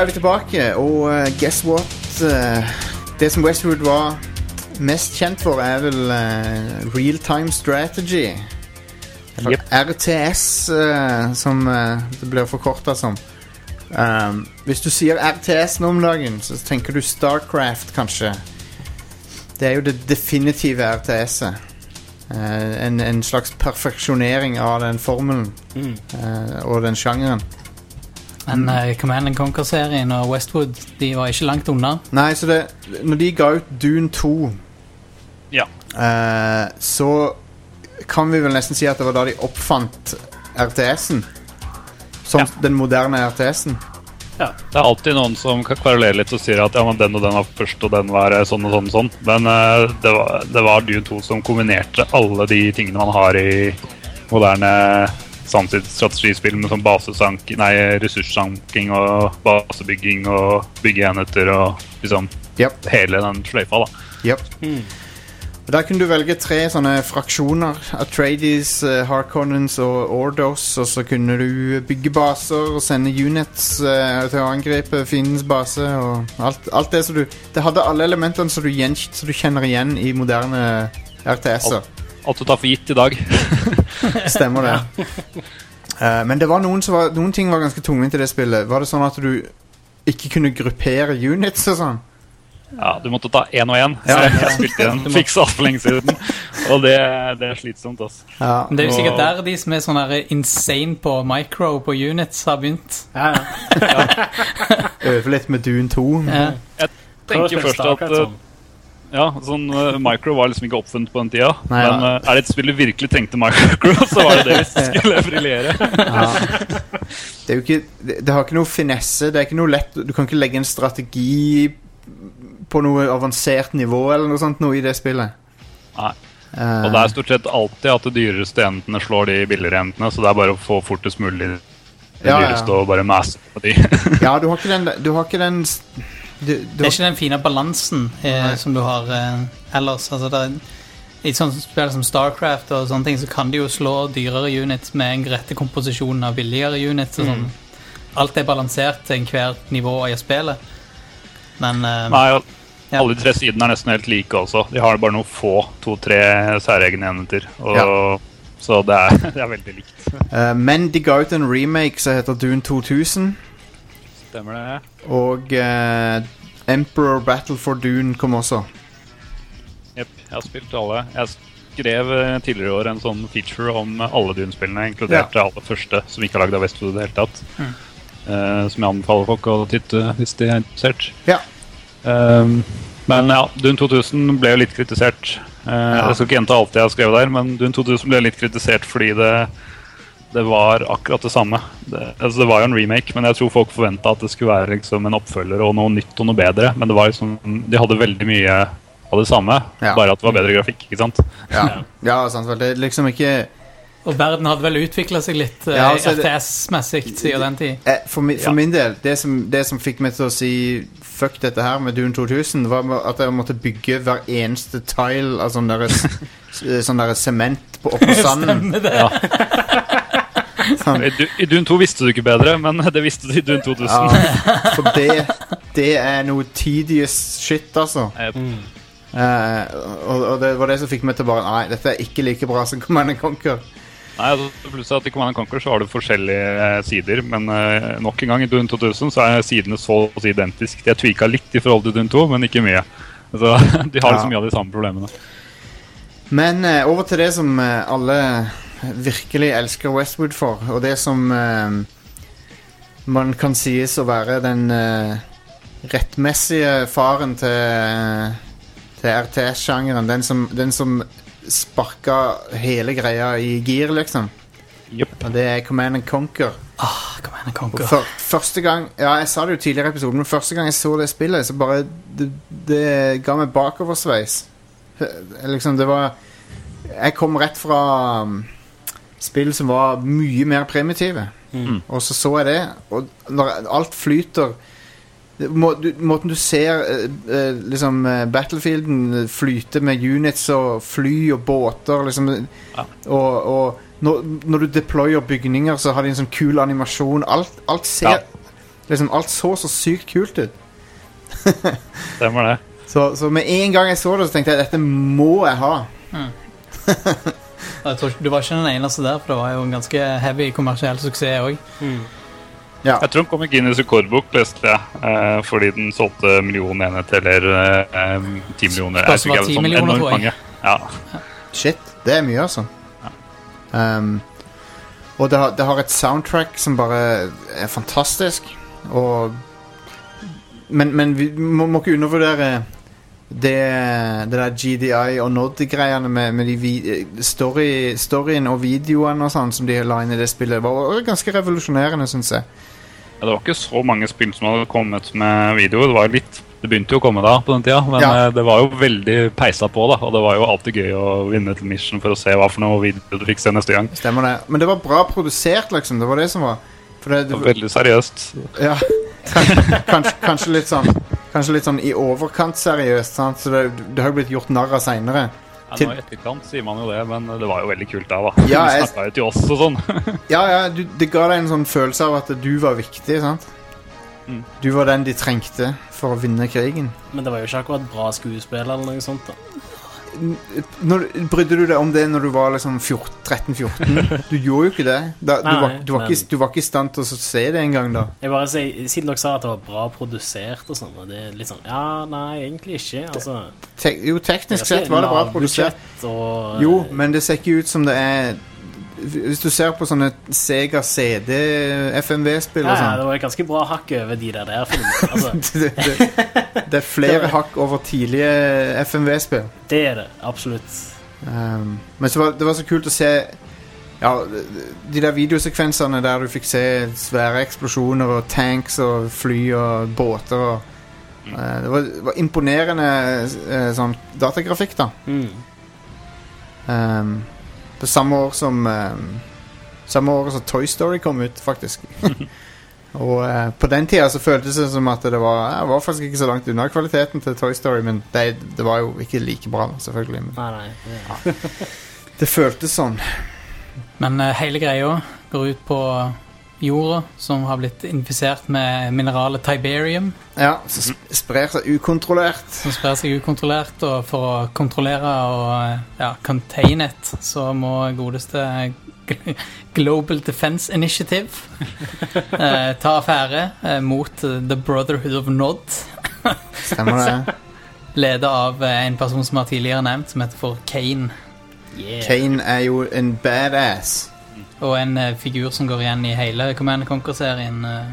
Da er vi tilbake, og uh, guess what? Uh, det som Westwood var mest kjent for, er vel uh, real time strategy. Eller
yep.
RTS, eh, som eh, det blir forkorta som. Um, hvis du sier RTS nå om dagen, så tenker du Starcraft, kanskje. Det er jo det definitive RTS-et. Eh, en, en slags perfeksjonering av den formelen
Mm.
eh, og den sjangeren.
Men uh, Command and Conquer-serien og Westwood De var ikke langt unna.
Nei, så det Når de ga ut Dune 2
Ja.
uh, Så kan vi vel nesten si at det var da de oppfant RTS-en. Som
Ja.
den moderne RTS-en.
Det er alltid noen som kan kverulerer litt og sier at ja, men den og den var først, og den var eh, sånn og sånn og sånn. Men uh, det, var, det var Dune 2 som kombinerte alle de tingene man har i moderne samtidsstrategispill med sånn basesank, nei, ressurssanking og basebygging og byggeenheter og liksom
Yep,
hele den sløyfa, da.
yep. Og Der kunne du velge tre sånne fraksjoner. Atreides, uh, Harkonnens og Ordos. Og så kunne du bygge baser og sende units uh, til å angripe fiendens base. Og alt, alt det som du Det hadde alle elementene som du, gjen, som du kjenner igjen i moderne RTS-er.
Alt du tar for gitt i dag.
Stemmer det. Uh, men det var noen, som var, noen ting var ganske tungvint i det spillet. Var det sånn at du ikke kunne gruppere units og sånn?
Ja, du måtte ta én og én.
Ja.
Jeg spilte den fiksa for lenge siden. Og det, det er slitsomt, altså.
Ja.
Men det er jo sikkert der de som er sånn insane på micro på units, har begynt.
Ja, ja.
Øve litt med Dune 2.
Ja.
Jeg tenker først at. Ja, sånn uh, Micro var liksom ikke oppfunnet på den tida.
Nei,
men
ja.
eh, er det et spill du virkelig trengte Micro, så var det det det skulle briljere.
Ja. Det er jo ikke det, det har ikke noe finesse. Det er ikke noe lett Du kan ikke legge en strategi på noe avansert nivå eller noe sånt noe i det spillet.
Nei.
Uh,
Og det er stort sett alltid at de dyreste enhetene slår de billigere enhetene, så det er bare å få fortest mulig de
Ja, ja.
dyreste og bare masse på de.
Ja, du har ikke den Du har ikke den du, du
Det er ikke den fine balansen eh, som du har eh, ellers. Altså, det er, I sånne spill som Starcraft og sånne ting, så kan de jo slå dyrere units med en rette komposisjon av billigere units. Og Mm. Alt er balansert til enhver nivå i spillet. Men eh,
Nei,
Ja.
alle de tre sidene er nesten helt like også. De har bare noen få, to-tre særegne enheter. Og,
Ja.
Så det er, det er veldig likt.
Uh, men de ga ut en remake som heter Dune 2000.
Stemmer det?
Og eh, Emperor Battle for Dune kom også.
Jepp, jeg har spilt alle. Jeg skrev eh, tidligere i år en sånn feature om alle Dune-spillene, inkludert det aller første, som ikke er lagd av Westwood i det hele tatt.
Mm.
Eh, som jeg anbefaler folk å titte hvis de er interessert.
Ja.
Um, Men ja, Dune 2000 ble jo litt kritisert. Eh, Jeg skal ikke gjenta alt jeg har skrevet der, men Dune 2000 ble litt kritisert fordi det, det var akkurat det samme. Det, altså det var jo en remake, men jeg tror folk forventa at det skulle være liksom en oppfølger og noe nytt og noe bedre. Men det var liksom, de hadde veldig mye av det samme,
Ja.
bare at det var bedre grafikk. ikke sant?
Ja, ja sant vel. Det er liksom ikke
Og verden hadde vel utvikla seg litt eh,
Ja, altså,
RTS-messig siden den tid.
eh, For, mi, for
Ja.
min del, det som, det som fikk meg til å si fuck dette her med Dune 2000, var at jeg måtte bygge hver eneste tile av sånn der, sånn sement på, oppå sanden.
Stemmer det.
Sånn.
I, Du- I Dune 2 visste du ikke bedre, men det visste du i Dune 2000.
Ja, for det, det er noe tedious shit, altså.
Eh,
Uh, og, og det var det som fikk meg til bare Nei, dette er ikke like bra som Command Conquer.
Nei, plutselig at I Command Conquer så har du forskjellige eh, sider, men eh, nok en gang i Dune 2000 så er sidene så å si identiske. De er tvika litt i forhold til Dune 2, men ikke mye. Så De har
Ja.
liksom mye av de samme problemene.
Men eh, over til det som eh, alle virkelig elsker Westwood for, og det som eh, man kan sies å være den eh, rettmessige faren til, til RTS-sjangeren. Den som, den som sparka hele greia i gir, liksom.
Yep.
Og det er Command and Conquer.
Ah, Command and Conquer.
for, første gang Ja, jeg sa det jo tidligere i episoden, men første gang jeg så det spillet, så bare Det, det ga meg bakoversveis. Eh, Liksom, det var Jeg kom rett fra um, spill som var mye mer primitive.
Mm.
Og så så jeg det, og når alt flyter må, du, Måten du ser eh, eh, liksom eh, Battlefielden flyte med units og fly og båter liksom,
Ja.
Og, og når, når du deployer bygninger, så har de en sånn kul animasjon. Alt, alt ser
Ja.
liksom, Alt så så sykt kult ut.
Stemmer det.
Så, så med en gang jeg så det, så tenkte jeg dette må jeg ha.
Jeg tror, du var ikke den eneste der, for det var jo en ganske heavy kommersiell suksess òg.
Mm.
Ja.
Jeg tror den kom i Guinness rekordbok, leste jeg, eh, fordi den solgte million enheter eller eh, eh, ti millioner.
Det
Jeg husker ikke,
10
sånn
millioner, tror jeg.
mange. Ja.
Shit, det er mye, altså. Um, og det har, det har et soundtrack som bare er fantastisk. Og Men, men vi må, må ikke undervurdere det, det der GDI og Nod-greiene med, med de vi, story, storyen og videoene og sånn som de la inn i det spillet. Var ganske revolusjonerende, syns jeg.
Ja, Det var ikke så mange spill som hadde kommet med video. Det var litt Det begynte jo å komme da, på den tida, men
Ja.
eh, det var jo veldig peisa på. da Og det var jo alltid gøy å vinne til mission for å se hva for noe video du fikk se neste gang.
Stemmer det. Men det var bra produsert, liksom. Det var det som var det,
Det
det,
var veldig seriøst.
Ja, kanskje, kanskje, kanskje litt sånn Kanskje litt sånn i overkant seriøst. Sant? Så det, det har jo blitt gjort narr av seinere.
Ja,
Til-
nå I etterkant sier man jo det, men det var jo veldig kult da. da
Ja, jeg-
snakka jo til oss og sånn.
Ja, ja, du, det ga deg en sånn følelse av at du var viktig. sant?
Mm.
Du var den de trengte for å vinne krigen.
Men det var jo ikke akkurat bra skuespill eller noe sånt. da
Når, brydde du deg om det når du var liksom 13-14? Du gjorde jo ikke det. Da, du, var, du, var ikke, du var ikke i stand til å se det engang da.
Jeg bare sier, Siden dere sa at det var bra produsert og sånn, og det er litt sånn Ja, nei, egentlig ikke. Altså,
Te jo, teknisk sett var det bra produsert.
Og,
Jo, men det ser ikke ut som det er Hvis du ser på sånne Sega CD FMV-spill
ja,
og
ja,
sånn
det var et ganske bra hakk over de der der filmene. Altså,
det, det, det er flere hakk over tidlige FMV-spill.
det er det. Absolutt.
Um, men så var, det var så kult å se Ja, de der videosekvensene der du fikk se svære eksplosjoner og tanks og fly og båter og eh, det, var, det var imponerende uh, sånn datagrafikk, da.
Mm.
Um, det samme år som um, Samme året som Toy Story kom ut, faktisk. og uh, på den tida så føltes det som at det var Jeg var faktisk ikke så langt unna kvaliteten til Toy Story, men det, det var jo ikke like bra, selvfølgelig. Men
Nei, nei. Det,
det føltes sånn.
Men uh, hele greia går ut på jorda, som har blitt infisert med mineralet tiberium,
Ja, Som sprer seg ukontrollert.
som sprer seg ukontrollert. Og for å kontrollere og ja, contain it, så må godeste Global Defense Initiative eh, ta affære eh, mot The Brotherhood of Nod.
Stemmer det?
Leda av eh, en person som har tidligere nevnt, som heter for Kane.
yeah.
Kane er jo en badass.
Og en eh, figur som går igjen i hele Command Conquer-serien. eh.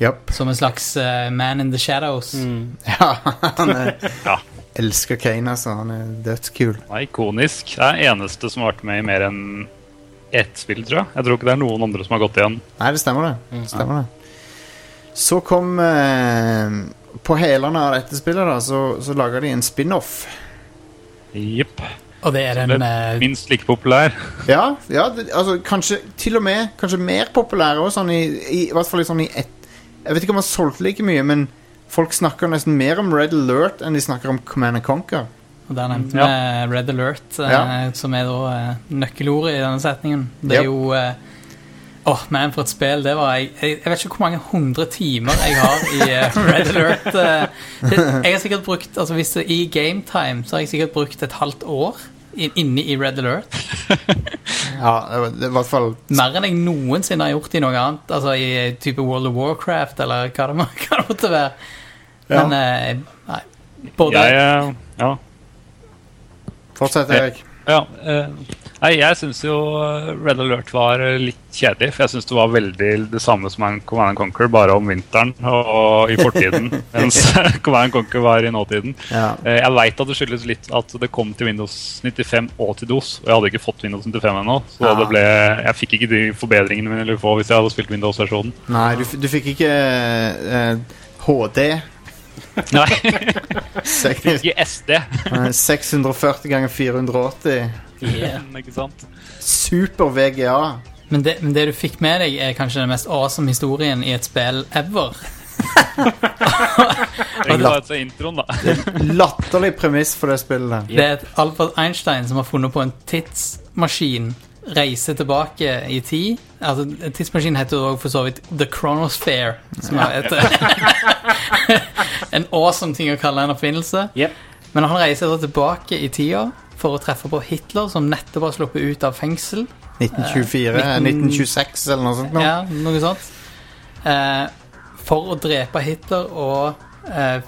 Japp.
Som en slags eh, man in the shadows.
Mm.
Ja, han er,
Ja.
elsker Kane, altså. Han er dødskul.
Han er ikonisk. Det er den eneste som har vært med i mer enn ett spill, tror jeg. Jeg tror ikke det er noen andre som har gått igjen.
Nei, det stemmer det. Stemmer det. Så kom eh, På hælene av dette spillet, da, så, så laga de en spin-off.
Jepp.
Og det er den er
Minst like populær.
Ja, ja det, altså kanskje til og med Kanskje mer populær òg, sånn i, i, i hvert fall sånn i ett Jeg vet ikke om han solgte like mye, men folk snakker nesten mer om Red Alert enn de snakker om Command and Conquer.
Og der nevnte vi
Ja.
Red Alert, eh, som er da eh, nøkkelordet i denne setningen. Det er
Yep.
jo eh, Åh, man, for et spill det var. Jeg, jeg, jeg vet ikke hvor mange hundre timer jeg har i eh, Red Alert. eh. det, jeg har sikkert brukt Altså hvis det er i gametime, så har jeg sikkert brukt et halvt år inne i Red Alert.
Ja, det var, i hvert fall
Mer enn jeg noensinne har gjort i noe annet. Altså i eh, type World of Warcraft, eller hva det, må, hva det måtte være.
Ja.
Men eh, nei. Både
Jeg, eh, ja.
Fortsett, Erik.
Ja, eh, nei, jeg syns jo eh, Red Alert var eh, litt kjedelig. For jeg syns det var veldig det samme som en Command and Conquer, bare om vinteren og, i fortiden. mens Command and Conquer var i nåtiden.
Ja.
Eh, jeg veit at det skyldes litt at det kom til Windows 95 og til DOS. Og jeg hadde ikke fått Windows 95 ennå, så
ja.
det ble, jeg fikk ikke de forbedringene mine ville få hvis jeg hadde spilt Windows-versjonen.
Nei, du, du fikk ikke uh, HD.
Nei, ikke SD.
eh, 640 ganger 480.
ikke sant?
Super VGA.
Men det, men det du fikk med deg, er kanskje den mest awesome historien i et spill ever.
La ut seg introen, da.
Latterlig premiss for det spillet.
Det er Albert Einstein som har funnet på en tidsmaskin. Reise tilbake i tid. Altså, en Tidsmaskin heter jo også for så vidt The Chronosphere. Som er et, en awesome ting å kalle en oppfinnelse.
Yep.
Men han reiser tilbake i tida for å treffe på Hitler, som nettopp har sluppet ut av fengsel.
1924,
Eh,
1926 eller noe sånt. Noe.
Ja, noe sånt. Eh, for å drepe Hitler og eh,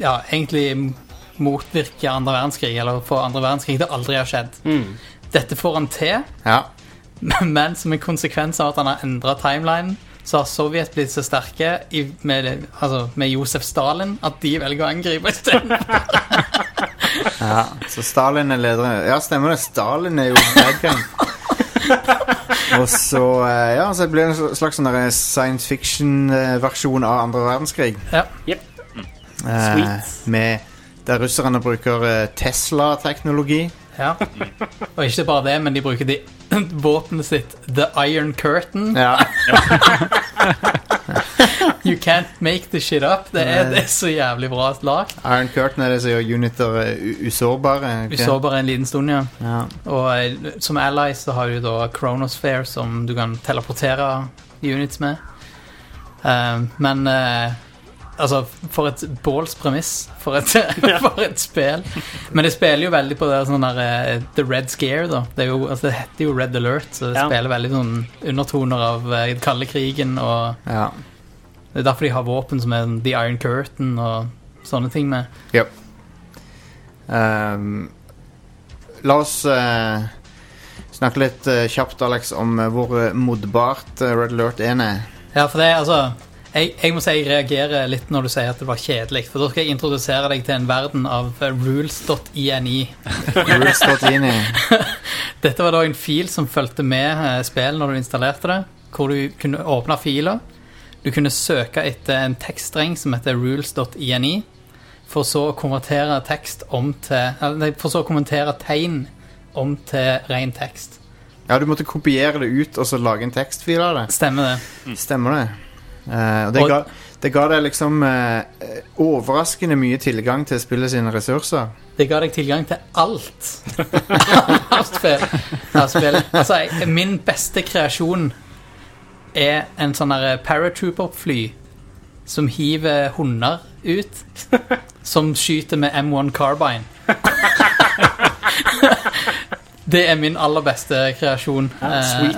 ja, egentlig motvirke andre verdenskrig, eller få andre verdenskrig til aldri har skjedd.
Mm.
Dette får han til,
Ja.
men som en konsekvens av at han har endra timelinen, så har Sovjet blitt så sterke i, med, altså, med Josef Stalin at de velger å angripe isteden.
ja. Så Stalin er leder. Ja, stemmer det. Stalin er jo bad. Og så eh, Ja, så blir det en slags sånn der science fiction-versjon av andre verdenskrig.
Ja.
Yep.
Eh,
Sweet.
med Der russerne bruker eh, Tesla-teknologi.
Ja. Og ikke bare det, men de bruker de, våpenet sitt The Iron Curtain.
Ja.
You can't make the shit up. Det er, det er så jævlig bra lagd.
Iron Curtain er det som gjør uniter usårbare. Okay? usårbare.
Vi
ikke?
så bare en liten stund, ja.
Ja.
Og eh, som ally så har du da Chronosphere, som du kan teleportere units med. Uh, men uh, Altså, for et Balls premiss for et, for et spill. Men det spiller jo veldig på det sånn der uh, The Red Scare, da. Det, jo, altså, det heter jo Red Alert, så det
Ja.
spiller veldig sånn undertoner av uh, kalde krigen, og
ja.
Det er derfor de har våpen som er The Iron Curtain og sånne ting med.
Yep. Um, la oss uh, snakke litt uh, kjapt, Alex, om uh, hvor modbart Red Alert 1 er.
Ja, for det er altså jeg, jeg må si jeg reagerer litt når du sier at det var kjedelig. For da skal jeg introdusere deg til en verden av rules.ini.
Rules.ini.
Dette var da en fil som fulgte med spillet når du installerte det. Hvor du kunne åpne filer. Du kunne søke etter en tekststreng som heter rules.ini. For så å konvertere tekst om til nei, For så å kommentere tegn om til ren tekst.
Ja, du måtte kopiere det ut og så lage en tekstfil av det.
Stemmer det?
Stemmer det. Uh, og det,
Og-
ga, det ga deg liksom uh, overraskende mye tilgang til spillet sine ressurser.
Det ga deg tilgang til alt av spill. Altså, min beste kreasjon er en sånn paratrooper-fly som hiver hunder ut, som skyter med M1 Carbine. Det er min aller beste kreasjon.
Sweet.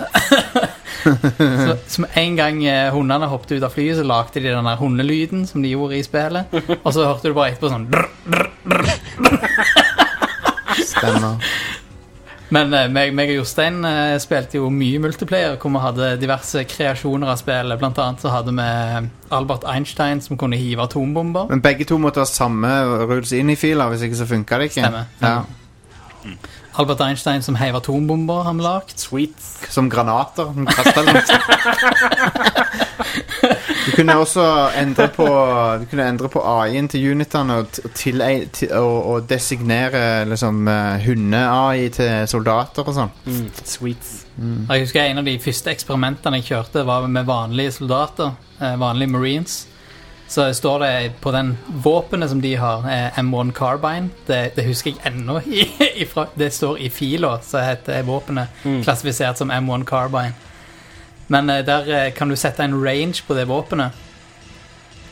så, som en gang eh, hundene hoppet ut av flyet, så lagde de den der hundelyden som de gjorde i spillet. Og så hørte du bare etterpå sånn drr,
Stemmer.
Men eh, meg, meg og Jostein eh, spilte jo mye multiplayer, hvor vi hadde diverse kreasjoner av spillet. Blant annet så hadde vi Albert Einstein som kunne hive atombomber.
Men begge to måtte ha samme rules inn i filer, hvis ikke så funka det ikke.
Stemmer.
Ja.
Albert Einstein som heiv atombomber, har vi lagd.
Sweet.
Som granater. Du kunne også endre på Du kunne endre på AI-en til unitene og, og, til, og, og designere liksom eh, hunde-AI til soldater og sånn.
Mm. Sweet.
Mm. Jeg husker En av de første eksperimentene jeg kjørte, var med vanlige soldater. eh, Vanlige marines. Så står det på den våpenet som de har, eh, M1 Carbine Det, det husker jeg ennå. Det står i fila, så heter våpenet klassifisert som M1 Carbine. Men eh, der eh, kan du sette en range på det våpenet.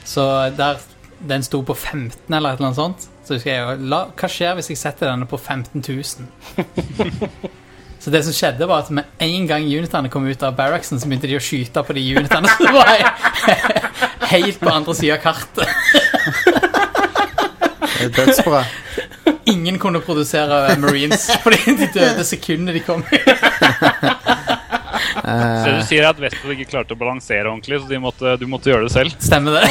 Så der den sto på 15 eller et eller annet sånt, så husker jeg la, Hva skjer hvis jeg setter denne på 15 000? Så det som skjedde var at med en gang unitene kom ut av barracksen, så begynte de å skyte på de unitene som var helt på andre sida av kartet.
Det er dødsbra.
Ingen kunne produsere Marines fordi de døde sekundet de kom.
Så det du sier er at Westwood ikke klarte å balansere ordentlig, så de måtte, du måtte gjøre det selv.
Stemmer det?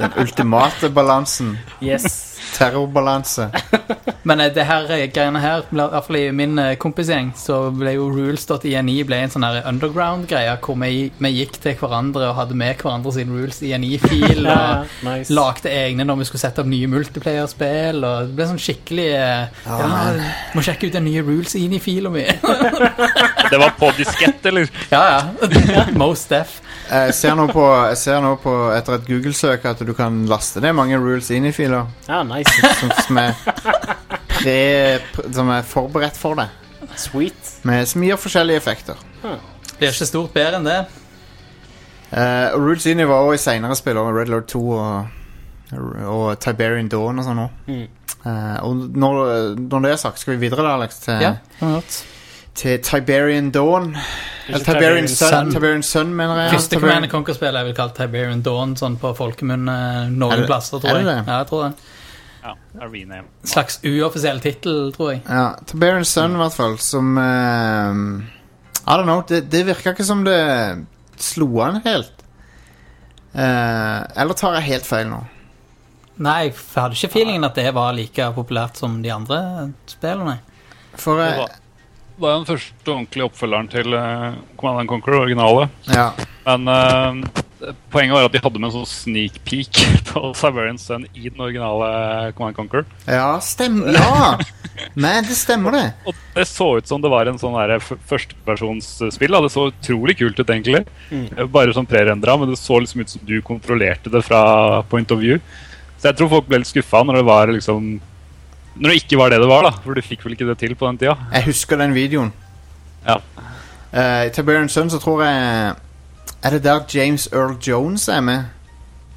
Den ultimate balansen.
Yes.
Terrorbalanse.
Men eh, det her eh, greiene her, i hvert fall i min eh, kompisgjeng, så ble jo rules.ini ble en sånn her underground-greie hvor vi, vi gikk til hverandre og hadde med hverandre sine rules INI-fil.
Ja,
og
nice.
Lagde egne når vi skulle sette opp nye multiplayer-spill. Og det ble sånn skikkelig eh, Ja, må sjekke ut den nye rules-INI-fila mi.
Det var på diskett, eller?
ja, ja. Most deaf.
Jeg ser nå på, jeg ser nå på etter et Google-søk at du kan laste ned mange rules inn i filer
Ja, nice.
som, som, er pre, pre, som er forberedt for det.
Sweet.
Med som gir forskjellige effekter.
Blir ikke stort bedre enn det.
Eh, og rules inn i var også i senere spill, og Red Lord 2 og, og Tiberian Dawn og sånn òg.
Mm.
og når, når det er sagt, skal vi videre da, Alex, til,
Ja,
til Tiberian Dawn. Tiberian Sun. Tiberian Sun, mener jeg.
Første Command Conquer-spill er vel kalt Tiberian Dawn sånn på folkemunne
Er
noen
det-
plasser,
er
tror jeg. Ja, jeg tror det.
Ja, Arena.
Slags uoffisiell tittel, tror jeg.
Ja, Tiberian Sun i hvert fall, som uh, I don't know, det, det virka ikke som det slo an helt. Uh, eller tar jeg helt feil nå?
Nei, jeg hadde ikke feelingen at det var like populært som de andre spillene.
For eh,
var, det er den første ordentlige oppfølgeren til uh, Command and Conquer, originale.
Ja.
Men uh, poenget var at de hadde med en sånn sneak peek på Siberian Sun i den originale Command and Conquer.
Ja, stemmer Ja! Men det stemmer, det.
Og det så ut som det var en sånn der førstepersonsspill. Det så utrolig kult ut, egentlig. Mm. Bare sånn prerendra, men det så liksom ut som du kontrollerte det fra point of view. Så jeg tror folk ble litt skuffa når det var liksom Når det ikke var det det var, da. For du fikk vel ikke det til på den tida.
Jeg husker den videoen.
Ja.
Uh, I Baron Sun så tror jeg Er det der James Earl Jones er med?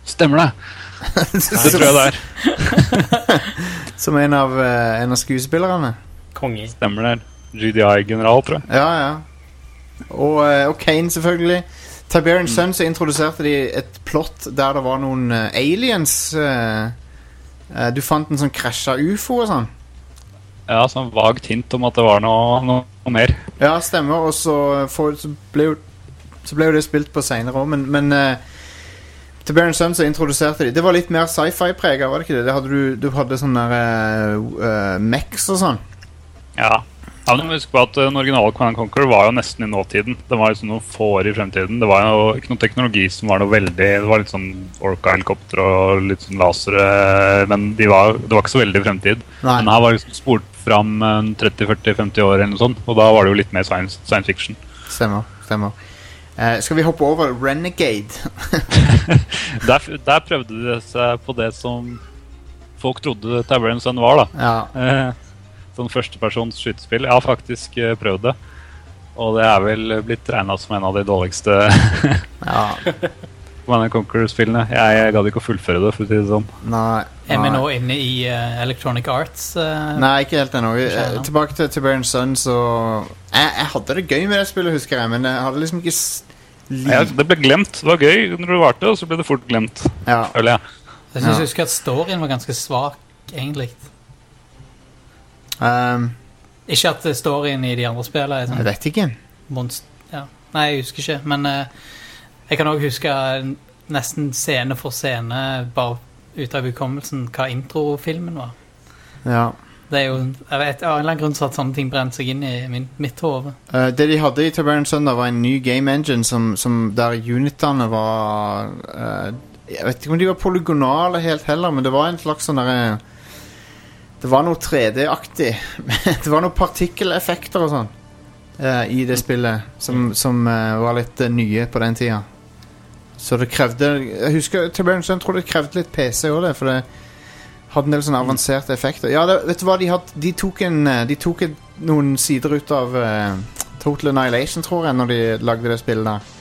Stemmer det. Det tror jeg det er.
Som en av, uh, en av skuespillerne.
Konge.
Stemmer det. GDI-general, tror jeg.
Ja, ja. Og, eh, og Kane, selvfølgelig. Tiberian Sun så introduserte de et plott der det var noen aliens. eh, du fant en sånn krasja ufo og sånn.
Ja, sånn vagt hint om at det var noe, noe mer.
Ja, stemmer. Og så, for, så, ble, jo, så ble jo det spilt på seinere òg, men, men eh, Tiberian Sun så introduserte de Det var litt mer sci-fi-prega, var det ikke det? det hadde du, du hadde sånne uh, uh, Mex og sånn.
Ja. Ja, men Husk på at Den originale Command Conquer var jo nesten i nåtiden. Det var liksom noen få år i fremtiden. Det var jo ikke noe teknologi som var noe veldig Det var litt sånn Orca-helikopter og litt sånn lasere, men de var, det var ikke så veldig i fremtid.
Nei.
Men her var liksom spolt fram 30-40-50 år, eller noe sånt, og da var det jo litt mer science, science fiction.
Stemmer. stemmer. Uh, skal vi hoppe over Renegade?
Der, der prøvde de seg på det som folk trodde Tavern Sun var, da.
ja.
Eh, sånn førstepersons skytespill. Jeg har faktisk eh, prøvd det. Og det er vel blitt regna som en av de dårligste
ja.
Command Conquer-spillene. Jeg, jeg gadd ikke å fullføre det, for å si det sånn.
Nei.
Er vi nå inne i uh, Electronic Arts? Uh,
Nei, ikke helt ennå. Vi- Tilbake til Tiberian Sun, så jeg, jeg hadde det gøy med det spillet, husker jeg, men jeg hadde liksom ikke
ja, det ble glemt. Det var gøy når det varte, og så ble det fort glemt.
Ja.
Føler jeg.
Jeg synes
Ja.
jeg husker at storyen var ganske svak, egentlig.
Um,
Ikke at storyen i de andre spillene er
Jeg
sånn
vet ikke.
monst... Ja. Nei, jeg husker ikke. Men uh, jeg kan òg huske nesten scene for scene, bare ut av hukommelsen, hva introfilmen var.
Ja.
Det er jo, jeg vet, Av en eller annen grunn så at sånne ting brent seg inn i min, mitt hode.
Uh, det de hadde i Tiberian Sunday, var en ny game engine som, som der unitene var uh, Jeg vet ikke om de var polygonale helt heller, men det var en slags sånn derre Det var noe 3D-aktig. det var noen partikkeleffekter og sånn eh, i det spillet som, som eh, var litt eh, nye på den tida. Så det krevde Jeg husker Tiberian Sun tror det krevde litt PC òg. For det hadde en del sånne avanserte effekter. Ja, det, vet du hva, de, had, de tok, en, eh, de tok en, noen sider ut av eh, Total Annihilation, tror jeg, når de lagde det spillet der.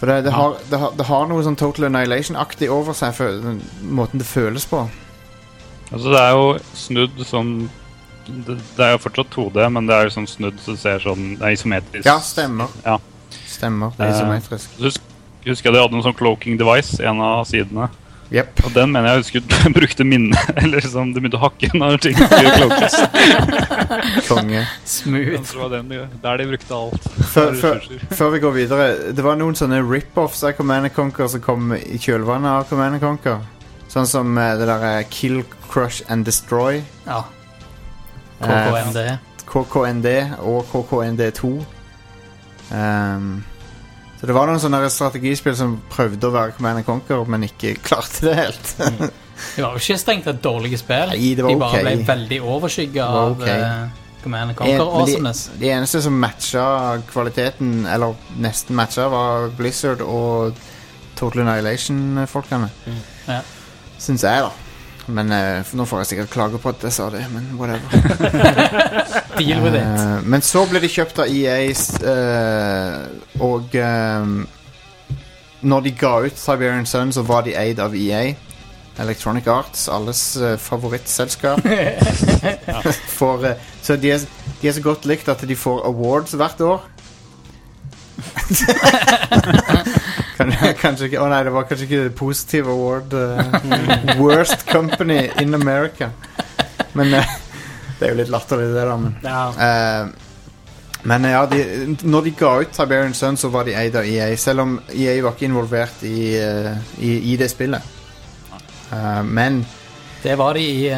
For det, det, har, det, har, har noe sånn Total Annihilation-aktig over seg, for den måten det føles på.
Altså, det er jo snudd sånn det, det er jo fortsatt 2D, men det er jo sånn snudd så det ser sånn Det er isometrisk.
Ja, stemmer.
Ja.
Stemmer, det er
Eh,
isometrisk.
Eh, Husk, husker jeg de hadde en sånn cloaking device en av sidene.
Yep.
Og den mener jeg husker du brukte minne. Eller liksom, du begynte å hakke når ting skulle cloakes.
Konge.
Smooth.
Det var den, der de brukte alt.
Før, før, før vi går videre, det var noen sånne rip-offs av Command and Conquer som kom i kjølvannet av Command and Conquer. Sånn som eh, det der eh, Kill, Crush and Destroy.
Ja.
Eh,
KKND.
KKND og KKND2. Ehm, så det var noen sånne strategispill som prøvde å være Command and Conquer, men ikke klarte det helt.
Det var jo ikke strengt tatt dårlige spill.
Nei, det var
de bare
ok.
ble veldig overskygga
var
av eh, Command and
En-
Conquer
men de-
awesomeness.
De eneste som matcha kvaliteten, eller nesten matcha, var Blizzard og Total Annihilation-folkene.
Mm.
Ja.
Syns jeg, da. Men uh, Nå får jeg sikkert klage på at jeg sa det, men whatever.
Deal with it.
Eh, men så ble de kjøpt av EA, s- eh, og Når de ga ut Siberian Sun, så var de eid av EA. Electronic Arts, alles uh, favorittselskap. For, uh, så de er, de er så godt likt at de får awards hvert år. kan, kanskje ikke Å nei, det var kanskje ikke det positive award. Uh, worst company in America. Men uh, det er jo litt latterlig, det, da. Men,
Ja,
uh, men ja, de, når de ga ut Tiberian Sun, så var de eid av EA. Selv om EA var ikke involvert i, i, i det spillet. Men
Det var de i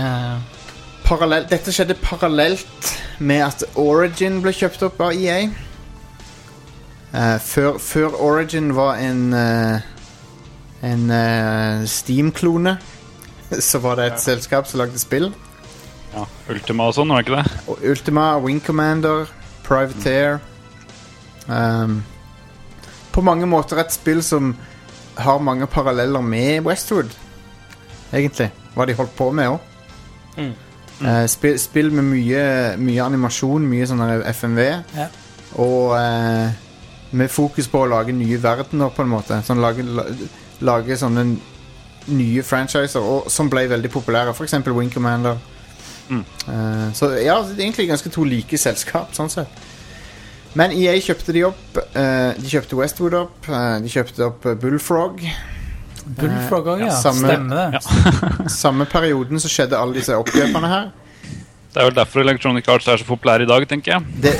dette skjedde parallelt med at Origin ble kjøpt opp av EA. Eh, før, før Origin var en uh, En uh, Steam-klone, så var det et selskap som lagde spill.
Ja, Ultima og sånn, var det ikke det?
Og Ultima, Wing Commander, Privateer um, På mange måter et spill som har mange paralleller med Westwood, egentlig. Hva de holdt på med òg.
Mm.
spill, spill med mye, mye animasjon, mye sånn FMV.
Ja.
Og eh, med fokus på å lage nye verdener, på en måte. Sånn lage, lage sånne nye franchiser og, som ble veldig populære. For eksempel Wing Commander.
Mm.
Eh, så ja, det er egentlig ganske to like selskap, sånn sett. Men EA kjøpte de opp. eh, de kjøpte Westwood opp. eh, de kjøpte opp Bullfrog.
Bullfrog òg, ja.
samme-
Stemmer det.
Samme perioden så skjedde alle disse oppkjøpene her.
Det er vel derfor Electronic Arts er så populær i dag, tenker jeg.
det,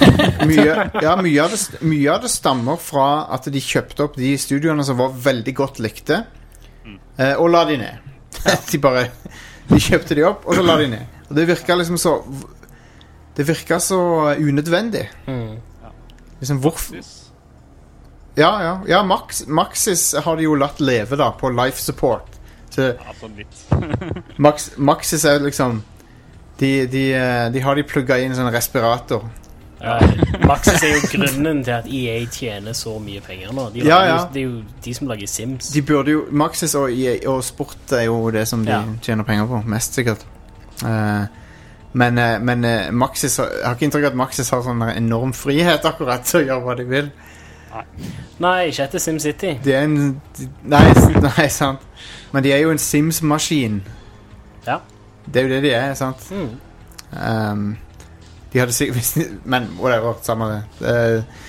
mye, ja, mye, av det, mye av det stammer fra at de kjøpte opp de studioene som var veldig godt likte, mm. og la de ned. de bare De kjøpte de opp, og så la de ned. Og det virka liksom så Det virka så unødvendig.
Mm.
Liksom hvorfor Ja, ja. ja Max, Maxis har de jo latt leve, da, på life support. Så
Ja, sånn litt.
Max, Maxis er liksom de, de, eh, de har de plugga inn sånn respirator.
Ja, Maxis er jo grunnen til at EA tjener så mye penger nå. De
Ja, ja.
Jo, det er jo de som lager Sims.
De burde jo Maxis og, EA og sport er jo det som de tjener penger på. Mest sikkert. Uh, men uh, men uh, Maxis har- Jeg har ikke inntrykk av at Maxis har sånn enorm frihet akkurat til å gjøre hva de vil.
Nei, ikke etter SimCity.
De er en de, nei, nei, sant. Men de er jo en Sims-maskin. Det er jo det de er, sant.
Mm.
Um, de hadde sikkert Men whatever, samme det. Uh,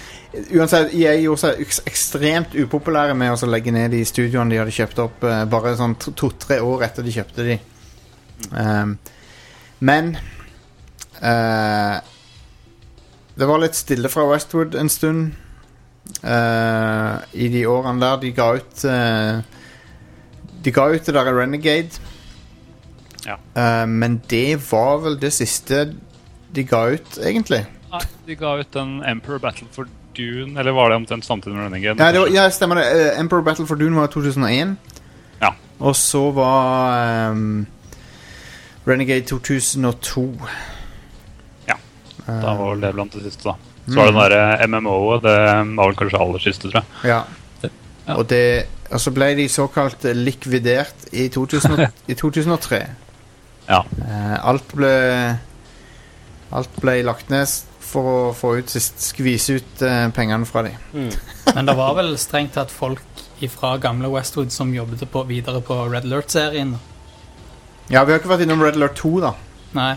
uansett, EA gjorde seg ekstremt upopulære med å legge ned de studioene de hadde kjøpt opp, uh, bare sånn to- to-tre år etter de kjøpte de. Um, men uh, Det var litt stille fra Westwood en stund Uh, i de årene der. De ga ut uh, De ga ut det der Renegade.
Ja.
Uh, men det var vel det siste de ga ut, egentlig.
Nei, de ga ut en Emperor Battle for Dune, eller var det omtrent samtidig med Renegade?
Ja, var, ja, stemmer det. Uh, Emperor Battle for Dune var 2001.
Ja.
Og så var um, Renegade 2002.
Ja.
Eh,
Da var det blant det siste, da. Så var det den derre MMO-et. Det var vel kanskje aller siste, tror jeg.
Ja.
Ja.
Og, det, og så ble de såkalt likvidert i, 2000, i 2003.
Ja.
Eh, alt ble Alt ble lagt ned for å få ut sist, skvise ut eh, pengene fra dem.
Mm.
Men det var vel strengt tatt folk fra gamle Westwood som jobbet på, videre på Red Alert-serien.
Ja, vi har ikke vært innom Red Alert 2, da.
Nei.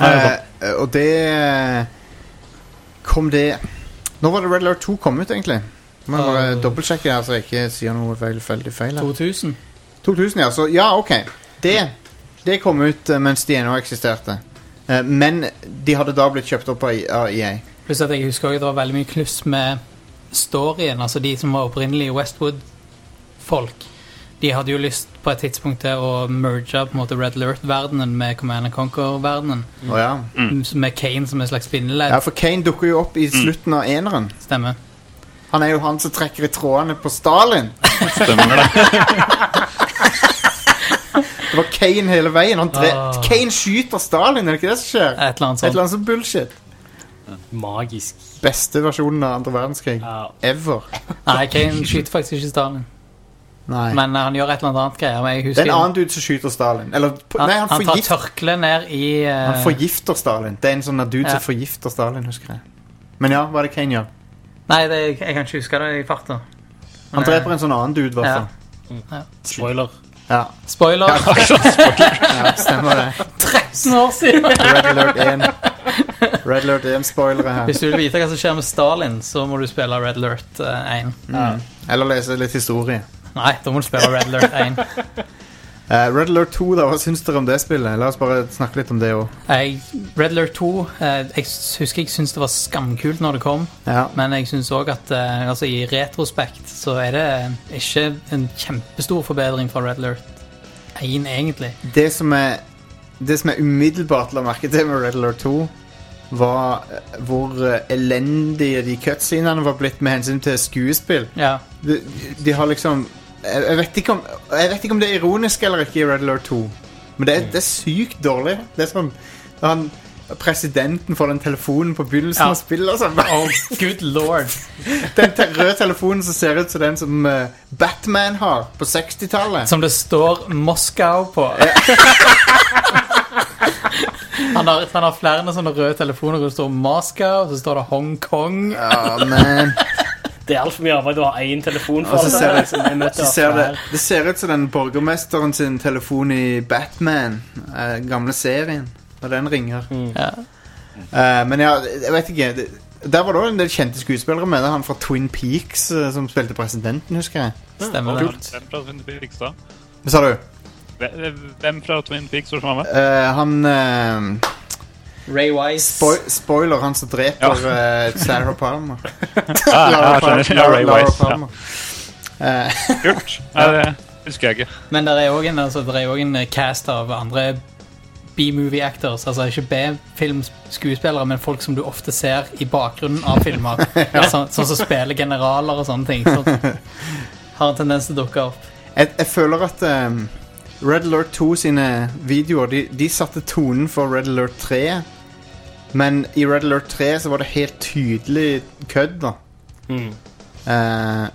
Eh, og det Kom det Når var det Red Alert 2 kom ut, egentlig? Må bare
Uh,
dobbeltsjekke her, så jeg ikke sier noe feil, veldig feil. her.
2000.
2000, ja. Så ja, OK. Det, det kom ut eh, mens de ennå eksisterte. Eh, men de hadde da blitt kjøpt opp av I- av EA.
Pluss at jeg husker også at det var veldig mye kluss med storyen. Altså de som var opprinnelige Westwood-folk. De hadde jo lyst på et tidspunkt til å merge på en måte Red Alert-verdenen med Command and Conquer-verdenen.
Å ja.
Mm.
Med Kane som en slags bindeledd.
ja, for Kane dukker jo opp i slutten av eneren.
Stemmer.
Han er jo han som trekker i trådene på Stalin.
Stemmer det.
Det var Kane hele veien. Han dre
Ah.
Kane skyter Stalin, er det ikke det som skjer?
Et eller annet
Et
sånt.
eller annet sånn bullshit.
Magisk.
Beste versjonen av andre verdenskrig
Ja.
ever.
Nei, Kane skyter faktisk ikke Stalin.
Nei.
Men eh, han gjør et eller annet greier. Men jeg
Det
husker
er en annen dude som skyter Stalin. Eller på,
han,
Nei, han,
han tar
forgift,
tørkleet ned i eh,
han forgifter Stalin. Det er en sånn dude
Ja.
som forgifter Stalin, husker jeg. Men ja, hva er det Kane gjør?
Nei, det, jeg kan ikke huske det i farta.
Han dreper en sånn annen dude, i hvert
Ja.
fall.
Spoiler.
Ja.
Spoiler!
ja, stemmer det.
13 år siden!
Red Alert 1. Red Alert 1-spoilere her.
Hvis du vil vite hva som skjer med Stalin, så må du spille Red Alert eh, 1.
Mm. Eller lese litt historie.
Nei, da må du spille Red Alert 1.
Eh, Red Alert 2, da, hva syns dere om det spillet? La oss bare snakke litt om det òg.
Uh, Red Alert 2 uh, Jeg husker jeg syntes det var skamkult når det kom,
Ja.
men jeg syns òg at eh, altså, i retrospekt så er det ikke en kjempestor forbedring fra Red Alert 1, egentlig.
Det som er Det som er umiddelbart la merke til med Red Alert 2, var eh, hvor eh, elendige de cutscenene var blitt med hensyn til skuespill.
Ja.
De, de har liksom jeg, jeg, vet ikke om, jeg vet ikke om det er ironisk eller ikke i Red Alert 2, men det er, det er sykt dårlig. Det er sånn han, Presidenten får den telefonen på begynnelsen
Ja.
av spillet. sånn.
Oh, good lord.
Den te røde telefonen som ser ut som den som uh, Batman har på 60-tallet.
Som det står Moskau på. Han har, han har flere sånne røde telefoner hvor det står Moskau, og så står det Hongkong.
Ja, men
Det er altfor mye arbeid å ha én telefon for.
Og så ser det- så ser det, det ser ut som den borgermesteren sin telefon i Batman, eh, gamle serien, når den ringer.
Ja.
Eh, men ja, jeg vet ikke. Det, der var det også en del kjente skuespillere med. Det Han fra Twin Peaks eh, som spilte presidenten, husker jeg.
Stemmer det.
Hvem fra Twin Peaks da?
Hva sa du?
Hvem- fra Twin Peaks var som var med?
Eh, han eh,
Ray Wise.
spoil, Spoiler, han som dreper eh, Sarah Palmer.
Ja, ja, jeg skjønner. Ja, Ray
Lara
Wise.
Palmer. Ja.
Kult. Det husker jeg ikke.
Men det er òg en, altså, en cast av andre B-movie actors. Altså ikke B-filmskuespillere, men folk som du ofte ser i bakgrunnen av filmer. ja. sånn som spiller generaler og sånne ting. Som har en tendens til å dukke opp.
jeg, jeg føler at um Red Alert 2 sine videoer De, de satte tonen for Red Alert 3. Men i Red Alert 3 så var det helt tydelig kødd, da.
Mm.
Eh,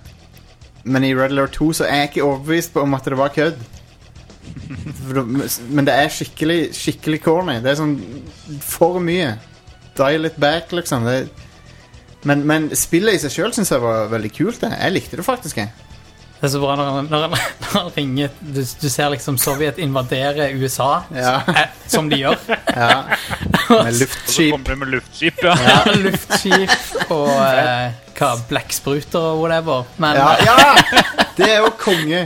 men i Red Alert 2 så er jeg ikke overbevist på om at det var kødd. Men det er skikkelig Skikkelig corny. Det er sånn for mye. Dial it back, liksom. Det, men, men spillet i seg sjøl syns jeg var veldig kult. det. Jeg likte det faktisk. jeg
Det er så bra når han, når han, når han ringer du, du ser liksom Sovjet invadere USA,
Ja.
eh, som de gjør.
Ja. Med
Og så
luftskip.
kommer vi med luftskip, ja.
Ja, luftskip og eh, hva, blekkspruter og whatever. Men
Ja, ja! Det er jo konge.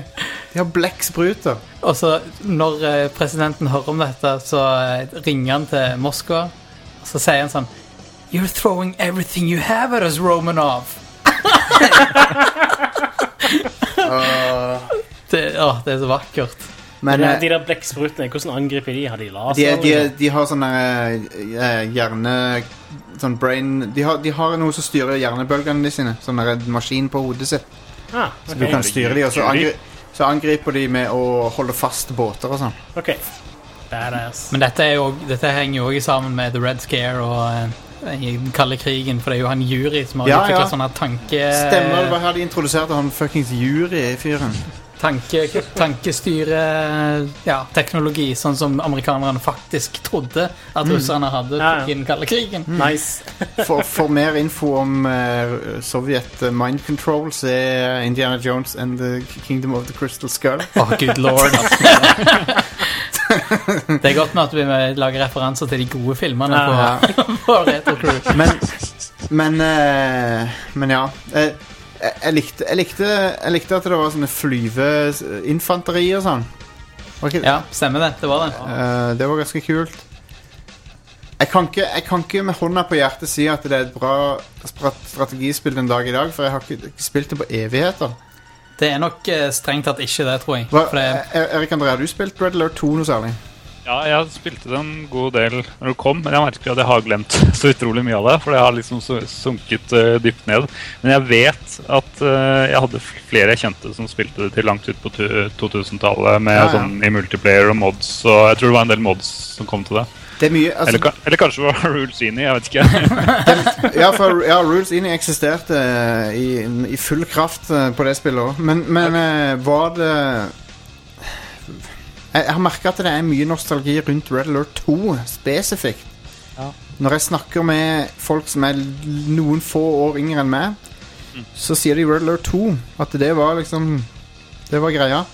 De har blekkspruter.
Og så når eh, presidenten hører om dette, så eh, ringer han til Moskva Så sier han sånn You're throwing everything you have at us, Romanov. det, å, det er så vakkert.
Men
Men
eh,
de der blekksprutene, hvordan angriper de? Har de laser?
de, de, de har sånne eh, hjerne... Sånn brain de har, de har noe som styrer hjernebølgene sine. Sånn en maskin på hodet sitt.
Ah,
Så du kan styre de, og så, angri så angriper de med å holde fast båter og sånn.
ok. Badass.
Men dette, er jo, dette henger jo også sammen med The Red Scare og eh, i den kalde krigen, for det er jo han Juri som har
Ja,
utvikla
ja.
sånne tanke...
Stemmer, det var her de introduserte han fuckings jury-fyren.
Tanke, tankestyre ja, teknologi, sånn som amerikanerne faktisk trodde at russerne hadde
Ja, ja.
i den kalde krigen.
Nice.
For, for mer info om uh, Sovjet eh, mind control, så er Indiana Jones and the Kingdom of the Crystal Skull.
Oh, good lord, altså. Det er godt med at vi lager referanser til de gode filmene på,
Ja.
på Retro Crew.
Men, men, uh, men ja. Eh, jeg, jeg, likte, jeg, likte, jeg likte at det var sånne flyveinfanteri og sånn. Okay.
Ja, stemmer det. Det var det.
Eh, det var ganske kult. Jeg kan, ikke, jeg kan ikke med hånda på hjertet si at det er et bra strategispill den dag i dag, for jeg har ikke, spilt det på evigheter.
Det er nok eh, strengt tatt ikke det, tror jeg.
Hva,
det,
Erik André, har du spilt Red Alert 2 noe særlig?
Ja, jeg spilte det en god del når det kom, men jeg merker at jeg har glemt så utrolig mye av det. For det har liksom sunket uh, dypt ned. Men jeg vet at uh, jeg hadde flere jeg kjente som spilte det til langt ut på 2000-tallet med
Ja, ja.
sånn i multiplayer og mods. Og jeg tror det var en del mods som kom til det.
Det er mye altså,
Eller, eller kanskje det var Rules Ini, jeg vet ikke.
Ja, for ja, Rules Inni eksisterte eh, i, i full kraft på det spillet òg. Men, men var det Jeg, har merka at det er mye nostalgi rundt Red Alert 2 spesifikt.
Ja.
Når jeg snakker med folk som er noen få år yngre enn meg, så sier de Red Alert 2. At det var liksom Det var greia.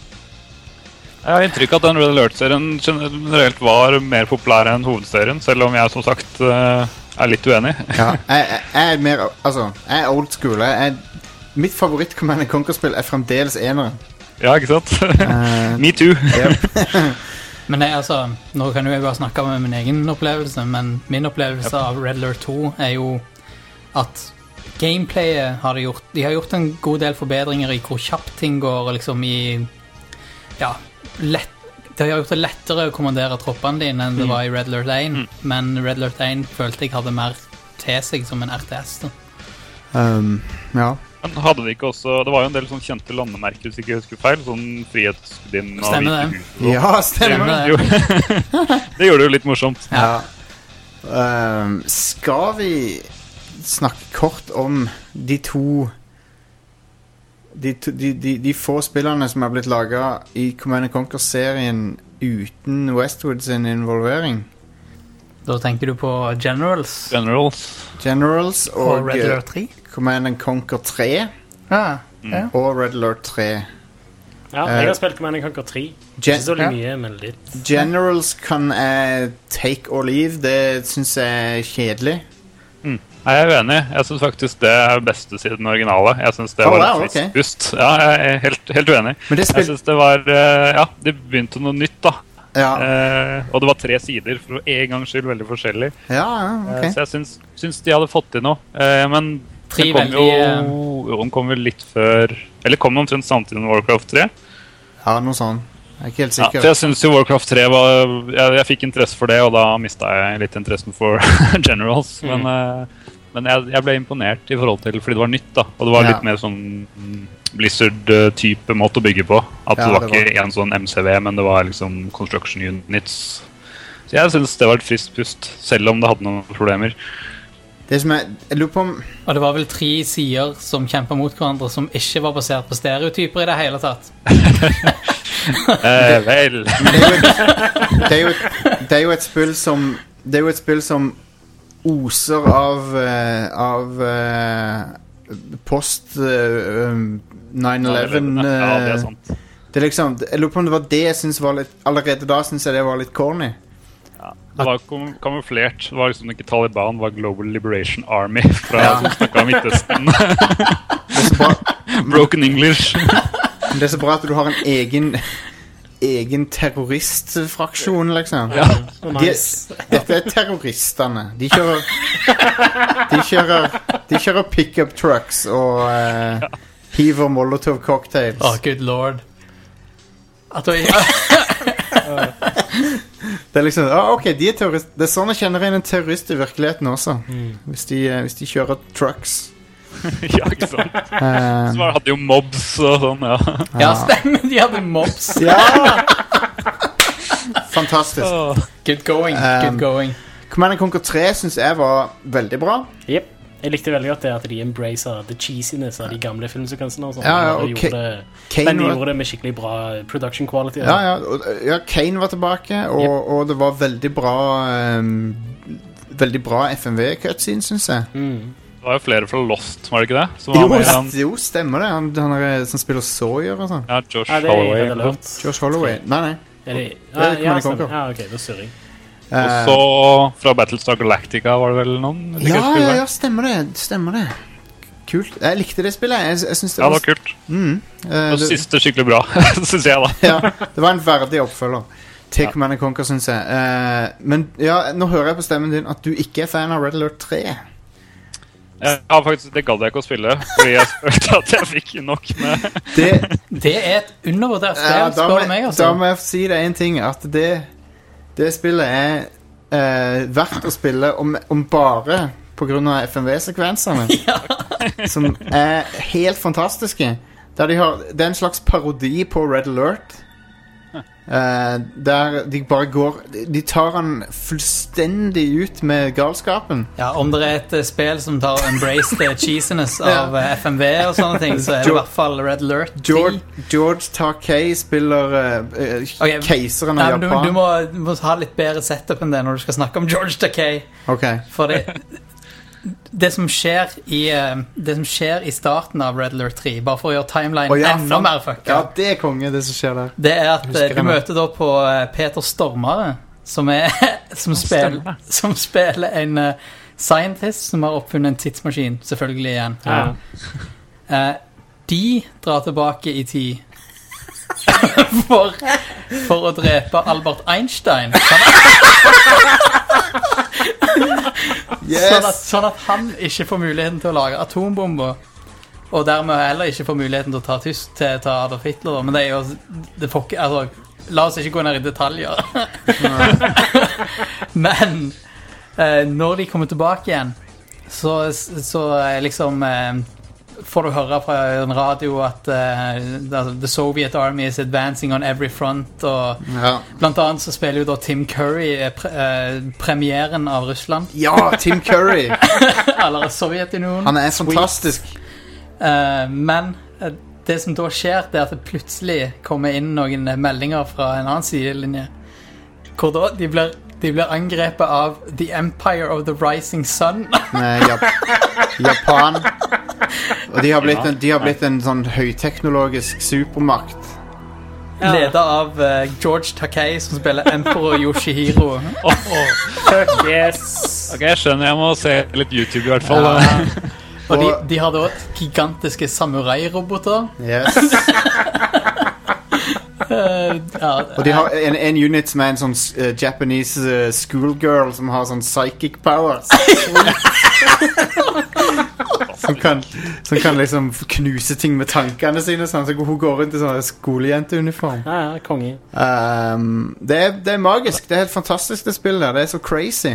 Jeg har inntrykk av at den Red Alert-serien generelt var mer populær enn hovedserien, selv om jeg som sagt eh, er litt uenig.
Ja, jeg, jeg, jeg er mer Altså, jeg er old school. Jeg, er, mitt favoritt Command Conquer-spill er fremdeles eneren.
Ja, ikke sant?
Eh,
Me too.
men er altså, nå kan jo jeg bare snakke om min egen opplevelse, men min opplevelse av Redler 2 er jo at gameplayet har de gjort De har gjort en god del forbedringer i hvor kjapt ting går, og liksom i Ja, lett det har gjort det lettere å kommandere troppene dine enn det var i Red Alert 1, men Red Alert 1 følte jeg hadde mer til seg som en RTS. Da.
um, ja.
Men hadde de ikke også Det var jo en del sånn kjente landemerker, hvis ikke jeg husker feil. Sånn Frihetsgudinnen
av.
Hvite hus og-
ja, stemmer det.
det.
Det gjorde det jo litt morsomt.
Ja. Um, skal vi snakke kort om de to De, to, de, de, de få spillerne som er blitt laga i Command Conquer-serien uten Westwood sin involvering?
Da tenker du på Generals
Generals.
Generals
og
og,
Red
eh,
Alert 3.
Command Conquer 3
Ja, ja.
og Red Alert 3.
Ja,
Eh,
jeg har spilt Command Conquer 3. Ikke
så
så
ja.
mye, men litt.
Generals kan uh, take or leave. Det syns jeg er kjedelig.
Nei, Jeg er uenig. Jeg syns faktisk det er beste siden den originale. Jeg synes det
Oh,
var
wow,
et friskt
ok.
pust. Ja, jeg er helt, helt uenig.
Men det
Jeg syns det var uh, Ja, det begynte noe nytt, da.
Ja,
Uh, og det var tre sider, for en gangs skyld veldig forskjellig.
ja,
okay.
uh.
Så jeg syns, syns de hadde fått til noe. Uh, men
Tre
kom jo
veldig,
jo, Den kom vel litt før Eller kom den omtrent samtidig med Warcraft 3.
Ja, noe sånn. Jeg er ikke helt
Ja,
sikker.
for jeg syns jo Warcraft 3 var Jeg, jeg fikk interesse for det, og da mista jeg litt interessen for Generals. Men, eh, men jeg, jeg ble imponert i forhold til fordi det var nytt, da. Og det var
Ja.
litt mer sånn mm, Blizzard-type måte å bygge på. At
Ja,
det var
det var
ikke en sånn MCV, men det var liksom construction units. Så jeg syns det var et friskt pust, selv om det hadde noen problemer.
Det som er Jeg lurer på om
Og det var vel tre sider som kjempa mot hverandre, som ikke var basert på stereotyper i det hele tatt.
Eh, vel
det er, jo et, det, er jo det er jo et spill som Det er jo et spill som oser av eh, Av eh, post eh, um, 9-11
Ja, det er sant.
Det er liksom Jeg lurer på om det var det jeg syntes var litt Allerede da syns jeg det var litt corny.
Det var kam kamuflert. Det var liksom ikke Taliban, det var Global Liberation Army fra, som snakka Midtøsten. Broken English.
men det er så bra at du har en egen egen terroristfraksjon, liksom.
Ja.
De,
nice.
dette er terroristene. De kjører De kjører, de kjører pickup trucks og uh, hiver molotov cocktails.
Oh, good lord. At du,
Det er liksom ah, Ok, de er terrorist Det er sånn jeg kjenner igjen en terrorist i virkeligheten også.
Mm.
Hvis, de, eh, hvis de kjører trucks.
ja, ikke sant?
Eh,
Så hadde jo mobs og sånn, ja.
ja, stemmer. De hadde mobs.
ja! Fantastisk.
Oh.
Good going.
Um,
Good going.
Command Conquer 3 syns jeg var veldig bra.
Jep. Jeg likte veldig godt det at de embracer the cheesiness av de gamle filmsekvensene. og.
Ja, ja,
Og
de
gjorde det, men de
var,
gjorde det med skikkelig bra production quality.
ja, ja, og- ja, Kane var tilbake, og, og det var veldig bra um, Veldig bra FMV-cutscene, syns jeg.
Mm.
Det var jo flere fra Lost, var det ikke det? Som var
Jo,
med i
jo, stemmer det. Han, han er, som spiller Sawyer og sånn.
Ja, Josh
Ja, det er
Holloway.
Josh Holloway. Nei, nei.
Er det,
Det er
ja, ja, stemmer. Ja, ok, da surrer jeg.
Og
Eh,
så fra Battlestar Galactica var det vel noen?
Ja, ja, ja, stemmer det. Stemmer det. Kult. Jeg likte det spillet. Jeg, jeg synes det
Ja, det
var,
kult.
mm, Uh,
det
det,
siste skikkelig bra, syns jeg, da.
ja, det var en verdig oppfølger til
Ja.
Command Conquer, syns jeg. Uh, men ja, nå hører jeg på stemmen din at du ikke er fan av Red Alert 3.
Ja, faktisk, Det gadd jeg ikke å spille, fordi jeg følte at jeg fikk nok med
Det,
Det er et undervurdert spill,
Ja, da,
spør du meg.
da
altså.
må jeg si deg en ting. At det, det spillet er eh, verdt å spille om, om bare pga. FMV-sekvensene. Som er helt fantastiske. Der de har, det er en slags parodi på Red Alert. Eh, der de bare går De tar han fullstendig ut med galskapen.
Ja, Om det er et uh, spill som tar embrace the cheesiness av uh, FMV og sånne ting, så er det i hvert fall Red Alert 10.
George, George Takei spiller eh, eh,
Ok,
keiseren av
Japan. du, du, må, du må ha litt bedre setup enn det når du skal snakke om George Takei.
Okay.
For det, det, som skjer i, eh, det som skjer i starten av Redler 3, bare for å gjøre timeline
oh, ja,
enda mer fucka,
Ja, det er konge, det som skjer der.
det er at eh, du møter da på eh, Peter Stormare, som, er, som, spiller, som spiller en uh, scientist som har oppfunnet en tidsmaskin, selvfølgelig igjen.
Ja.
Uh, de drar tilbake i tid for, for å drepe Albert Einstein. Sånn, at, sånn at han ikke får muligheten til å lage atombomber. Og dermed heller ikke får muligheten til å ta, tysk, til ta Adolf Hitler. da. Men det er jo det får altså, La oss ikke gå ned i detaljer. Men eh, når de kommer tilbake igjen, så, så liksom eh, får du høre fra en radio at altså, The Soviet Army is advancing on every front. Og
Ja.
blant annet så spiller jo da Tim Curry eh, pre uh, premieren av Russland.
Ja, Tim Curry!
Eller Sovjetunionen.
Han er fantastisk.
Uh, men det som da skjer, det er at det plutselig kommer inn noen meldinger fra en annen sidelinje. Hvor da de blir, de blir angrepet av The Empire of the Rising Sun.
Nei, Jap Japan. Og de har blitt en, de har blitt en sånn høyteknologisk supermakt.
Leda av eh, George Takei, som spiller Emperor Yoshihiro.
Fuck yes!
Ok, Jeg skjønner, jeg må se litt YouTube i hvert fall.
Ja.
Og de, de har da gigantiske samurai-roboter.
Yes.
Eh, ja,
Og de har en, en unit som er en sånn eh, Japanese eh, schoolgirl som har sånn psychic powers. som, kan, som kan liksom knuse ting med tankene sine. Sånn. Så hun går rundt i sånn skolejenteuniform.
Ja, ja, konge.
Um, det, er, det er magisk. Det er helt fantastisk, det spillet der. Det er så crazy.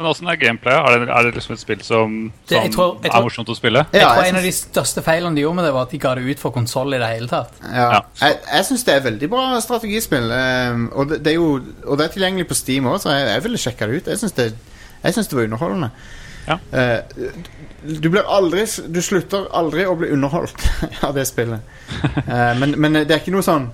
Men åssen er gameplayet? Er det, er det liksom et spill som,
Det- jeg tror- jeg tror-
er morsomt å spille?
jeg tror en av de største feilene de gjorde med det, var at de ga det ut for konsoll i det hele tatt.
Ja.
Ja.
Jeg, jeg syns det er veldig bra strategispill. Um, og, det, det er jo, og det er tilgjengelig på Steam òg, så jeg, jeg ville sjekka det ut. Jeg syns det, jeg synes det var underholdende.
Ja.
Uh, du blir aldri Du slutter aldri å bli underholdt av det spillet. Uh, men, men det er ikke noe sånn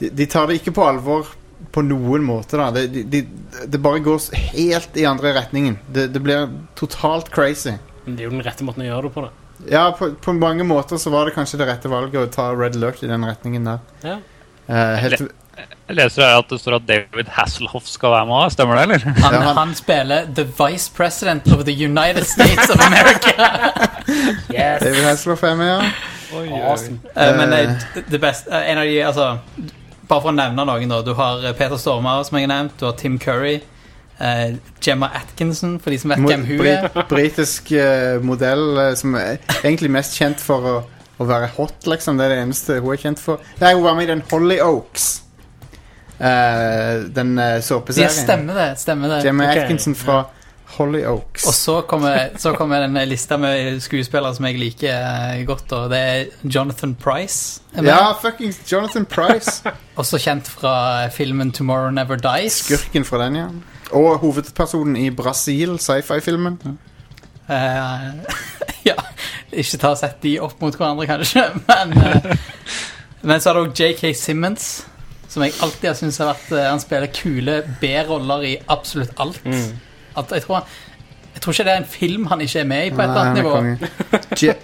de, de tar det ikke på alvor på noen måte. da Det, de, de, bare går helt i andre retningen. Det, det blir totalt crazy.
Men det er jo den rette måten å gjøre det på, da.
Ja, på, på mange måter så var det kanskje det rette valget å ta Red Alert i den retningen der.
Ja.
Uh, helt,
Jeg leser her at det står at David Hasselhoff skal være med. Stemmer det, eller?
Han,
Ja, han-
spiller The Vice President of the United States of America.
Yes!
David Hasselhoff er med, ja.
Awesome.
uh, men eh, det beste En av de Altså bare for å nevne noen, da. Du har Peter Stormer, som jeg har nevnt. Du har Tim Curry. Uh, Gemma Atkinson, for de som vet
Mo-
hvem hun er.
Britisk uh, modell som er egentlig mest kjent for å, å være hot, liksom. Det er det eneste hun er kjent for. Nei, hun var med i den Hollyoaks. Uh, den uh,
Ja, stemmer det. stemmer det
Jamie
okay.
Atkinson fra Hollyoaks.
Og så kommer, så kommer den lista med skuespillere som jeg liker eh, godt, og det er Jonathan Price. er.
Ja, fuckings Jonathan Price.
Også kjent fra filmen 'Tomorrow Never Dies'.
Skurken fra den, ja. Og hovedpersonen i Brasil, sci-fi-filmen.
Uh, ja, ikke ta og sett de opp mot hverandre, kanskje, men uh, Men så er det også JK Simmons, som jeg alltid har syntes har vært eh, Han spiller kule B-roller i absolutt alt.
Mm.
At jeg, tror, jeg tror ikke det er en film han ikke er med i på et eller annet nivå.
Je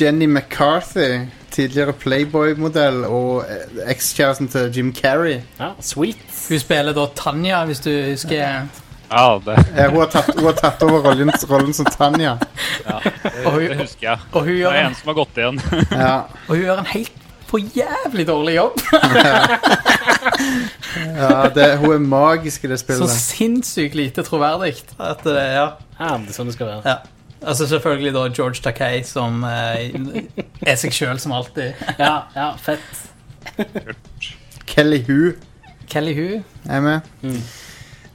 Jenny McCarthy, tidligere Playboy-modell og eh, ekskjæresten til Jim Carrey.
Ja, sweet.
Hun spiller da Tanja, hvis du husker.
Ja, det,
ja, hun, har tatt, hun har tatt over rollen, rollen som Tanja.
Og hun,
det husker jeg.
og, hun
Det er
en,
en som har gått igjen.
Ja.
og hun gjør en helt for jævlig dårlig jobb.
Ja, det, hun er magisk i det spillet.
Så sinnssykt lite troverdig. At det, ja.
Ja, det er sånn det skal være.
Ja. Altså selvfølgelig da George Takei som eh, er seg sjøl som alltid.
Ja, ja, fett.
Kelly Hu
Kelly Hu.
er med.
Mm.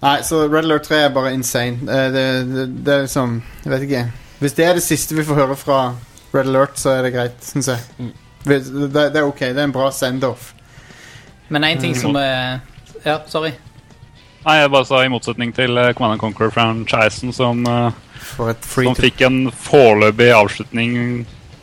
Nei, så Red Alert 3 er bare insane. Eh, Det, det, det er liksom Jeg vet ikke. Hvis det er det siste vi får høre fra Red Alert, så er det greit, syns jeg.
Mm.
Det, det er ok. Det er en bra send-off.
Men én ting som er Ja, sorry.
Nei, jeg bare sa i motsetning til eh, Command Conquer-franchisen, som, eh,
For et free
som fikk en foreløpig avslutning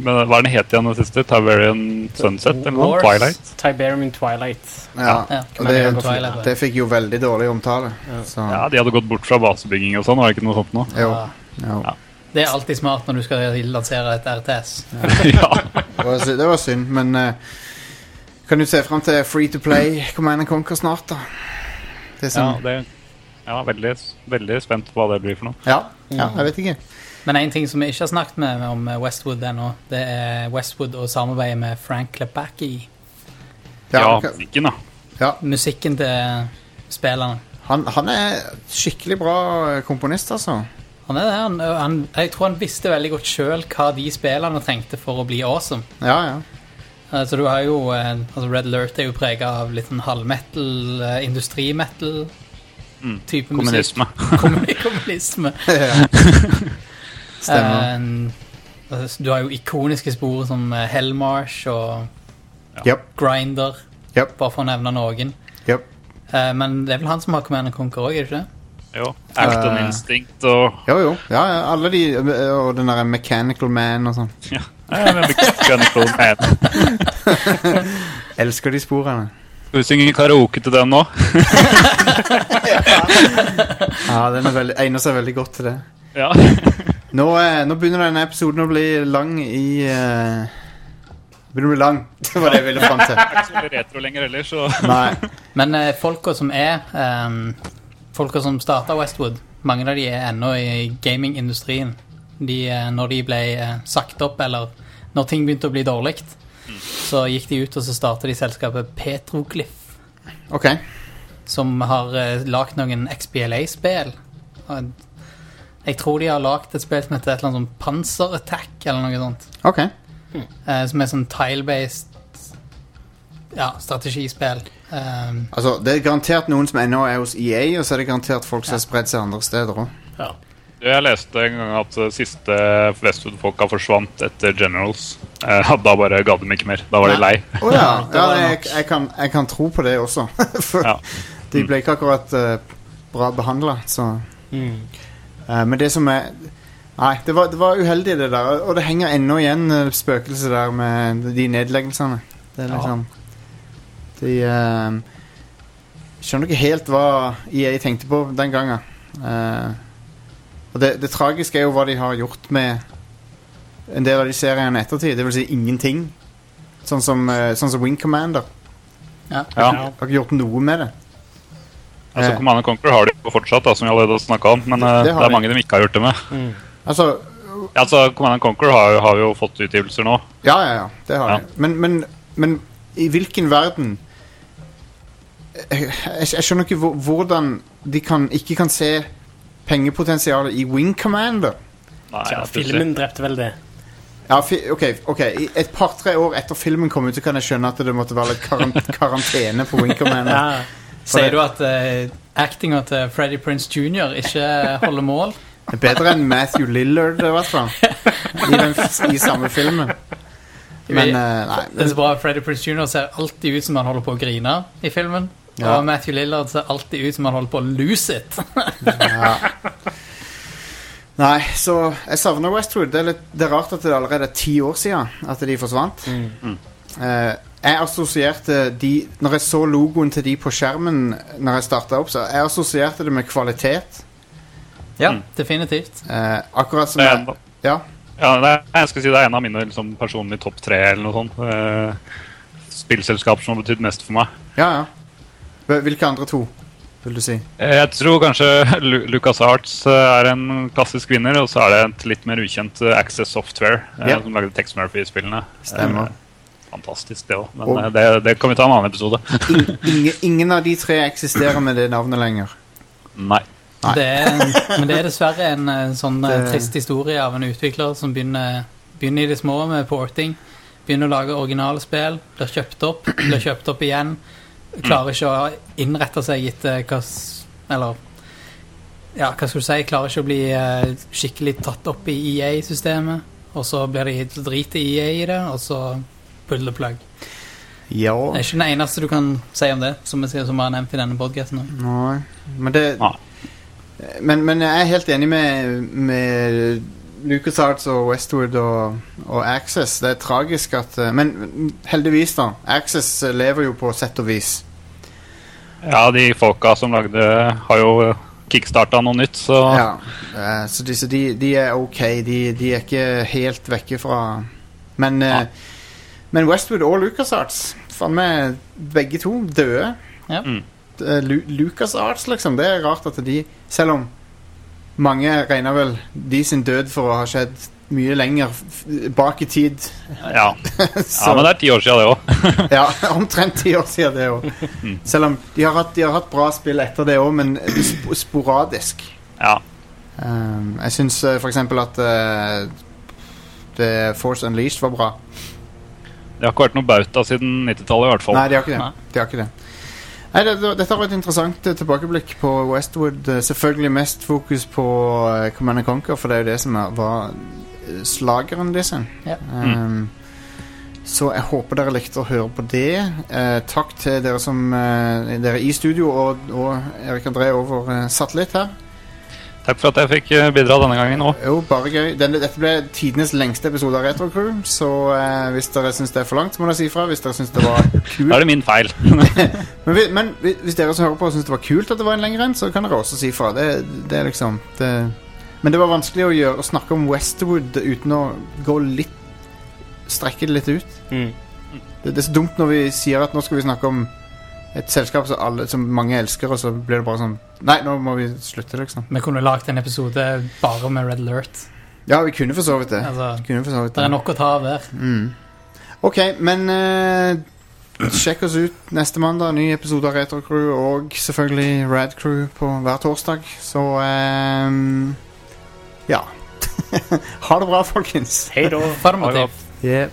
med, Hva er den het igjen det siste? Tiberian Sunset? Eller noe? Twilight?
Tiberian Twilight.
Ja.
Ja,
Og det,
Twilight.
det fikk jo veldig dårlig omtale.
Ja.
Så
Ja, de hadde gått bort fra basebygging og sånn, var det ikke noe sånt nå?
jo.
Ja. Det er alltid smart når du skal lansere et RTS.
ja.
Det, var, det var synd, men uh, kan du se fram til Free to Play Command Conquer snart, da? Det er
ja, det, ja veldig, veldig spent på hva det blir for noe.
ja, ja, jeg vet ikke.
Men en ting som vi ikke har snakket med om Westwood ennå, det er Westwood og samarbeidet med Frank Lepacki.
Ja,
Ja,
musikken, da.
ja.
Musikken til spillerne.
Han, han er skikkelig bra komponist, altså.
Han er det, han, han, jeg tror han visste veldig godt sjøl hva de spillerne trengte for å bli awesome.
Ja, ja.
Altså, du har jo eh, altså Red Alert er jo prega av litt sånn halvmetal, eh, industrimetal
Mm.
type mm,
Kommunisme.
musikk. Kommunisme.
Stemmer.
Uh, altså, du har jo ikoniske spor som eh, Hellmarsh og
yep.
Grinder,
yep.
bare for å nevne noen.
Yep.
Uh, men det er vel han som har Command and Conquer òg, er det ikke det?
Jo. Acton
uh,
Instinct og
Jo, jo. Ja, ja, alle de Og den derre Mechanical Man og sånn.
Ja, Mechanical Man.
Elsker de sporene.
Skal vi synge karaoke til den nå?
Ja, den er veldig, egner seg veldig godt til det.
Ja.
Nå, eh, nå begynner denne episoden å bli lang i uh, Begynner å bli lang, det var det jeg ville fram til.
Ikke så retro lenger heller, så
Nei.
Men uh, folka som er um, Folka som starta Westwood, mange av de er ennå i gamingindustrien. De, eh, når de ble eh, sagt opp, eller når ting begynte å bli dårlig, så gikk de ut og så starta de selskapet Petroglyph,
OK.
som har uh, lagd noen XBLA-spill. Jeg tror de har lagd et spill som heter et eller annet sånn Panzer Attack, eller noe sånt. Okay. som er sånn tile-based ja, strategispill. Um,
Altså, Det er garantert noen som ennå er hos EA, og så er det garantert folk som har spredd seg andre steder òg.
Ja.
Jeg leste en gang at eh, siste Westwood-folka forsvant etter Generals. Eh, da bare ga de ikke mer. Da var de lei.
Oh, ja. ja jeg, jeg, kan, jeg kan tro på det også. For
Ja.
de ble ikke akkurat uh, bra behandla, så
Mm.
uh, Men det som er Nei, det var, det var uheldig, det der. Og det henger ennå igjen spøkelset der med de nedleggelsene. Det er
Ja.
De uh, skjønner ikke helt hva EA tenkte på den gangen. Uh, og det, det tragiske er jo hva de har gjort med en del av de seriene ettertid. Det vil si ingenting. Sånn som, uh, sånn som Wing Commander.
ja.
Ja.
Har ikke gjort noe med det.
Altså,
Eh.
Command Conquer har de jo fortsatt, da, som vi allerede har snakka om. Men
det,
Det
det,
er
de.
mange de ikke har gjort det med.
Mm.
Altså
Ja, altså, Command Conquer har, har jo fått utgivelser nå.
Ja, ja, ja. Det har
Ja.
de. Men, men, men i hvilken verden jeg, jeg skjønner ikke hvordan de kan, ikke kan se pengepotensialet i Wing Commander.
Nei,
Ja, filmen drepte vel det.
Ja, fi, ok, okay. I Et par-tre år etter filmen kom ut, så kan jeg skjønne at det måtte være litt karant karantene på Wing Commander.
Ja,
Sier du at uh, actinga til Freddy Prince jr. ikke holder mål?
Det er bedre enn Matthew Lillard, i hvert fall. I, den, I samme filmen. Men uh, nei.
Det er så bra Freddy Prince jr. ser alltid ut som han holder på å grine i filmen.
Ja.
Og Matthew Lillard ser alltid ut som han holder på å lose it.
Ja. Nei, så jeg savner Westwood. Det er, litt, det er rart at det allerede er ti år siden at de forsvant.
Mm.
Uh, jeg assosierte de Når jeg så logoen til de på skjermen Når jeg starta opp, så jeg assosierte det med kvalitet.
Ja,
Mm.
definitivt.
Uh, akkurat som jeg, Ja.
ja, det er, jeg skal si det er en av mine liksom, personlige topp tre eller noe sånt. Uh, spillselskaper som har betydd mest for meg.
ja, ja. Hvil- Hvilke andre to, vil du si?
Eh, Jeg tror kanskje Lu Lucas Arts er en klassisk vinner, og så er det et litt mer ukjent eh, Access Software, eh,
Ja.
som lagde Tex Murphy-spillene.
Stemmer.
Eh, Fantastisk, det òg. Men
Og-
eh, det, det kan vi ta en annen episode.
Ingen, ingen av de tre eksisterer med det navnet lenger.
Nei.
Nei.
Det er, men det er dessverre en eh, sånn eh,
Det-
trist historie av en utvikler som begynner, begynner i det små med porting. Begynner å lage originale spill, blir kjøpt opp, blir kjøpt opp igjen. Klarer ikke å innrette seg etter hva Eller ja, hva skal du si? Klarer ikke å bli eh, skikkelig tatt opp i EA-systemet. Og så blir de driter EA i det, og så pull the plug.
Ja
Det er ikke den eneste du kan si om det, som jeg har nevnt i denne podcasten. nå.
Nei. Men men, men jeg er helt enig med, med LucasArts og Westwood og, og Access. Det er tragisk at eh, Men heldigvis, da. Access eh, lever jo på sett og vis.
Ja, de folka som lagde, har jo kickstarta noe nytt, så
Ja. eh, så de, de, de er ok. De, de er ikke helt vekke fra Men,
Ja.
men Westwood og LucasArts, faen meg begge to døde.
Ja.
Mm.
Lu LucasArts, liksom. Det er rart at de Selv om mange regner vel de sin død for å ha skjedd mye lenger bak i tid.
ja. Ja men det er ti år siden, det òg.
ja, omtrent ti år siden det òg. Selv om de har, hatt, de har hatt bra spill etter det òg, men sp sporadisk.
Ja.
Um, jeg syns uh, for eksempel at uh, The Force Unleashed var bra.
Det har ikke vært noe bauta siden 90-tallet, i hvert fall.
Nei, de har ikke det.
Nei.
De har ikke det. Nei, det, det- Dette var et interessant uh, tilbakeblikk på Westwood. Uh, selvfølgelig mest fokus på uh, Command and Conquer, for det er jo det som er, var slageren deres.
Ja.
Um, så jeg håper dere likte å høre på det. Eh, takk til dere som eh, Dere i studio og, og Erik André over eh, satellitt her.
Takk for at jeg fikk eh, bidra denne gangen òg.
Jo, bare gøy. Denne, dette ble tidenes lengste episode av Retrocrew, så eh, hvis dere syns det er for langt, så må dere si ifra. Hvis dere syns det var kult Da
er det min feil.
Men, vi- men hvis dere som hører på syns det var kult at det var en lengre en, så kan dere også si ifra. Det, det er liksom det, Men det var vanskelig å gjøre å snakke om Westwood uten å gå litt Strekke det litt ut.
Mm.
Det, det er så dumt når vi sier at nå skal vi snakke om et selskap som, alle, som mange elsker, og så blir det bare sånn Nei, nå må vi slutte, liksom.
Vi kunne lagd en episode bare med Red Alert.
Ja, vi kunne for så vidt det.
Altså,
Kunne så vidt
det
det.
er nok å ta av der.
Mm. Ok, men uh, sjekk oss ut neste mandag. Ny episode av Retrocrew og selvfølgelig Rad Crew på hver torsdag. Så um, ja. ha det bra, folkens.
Hei da.
Farmativ.
Yeah.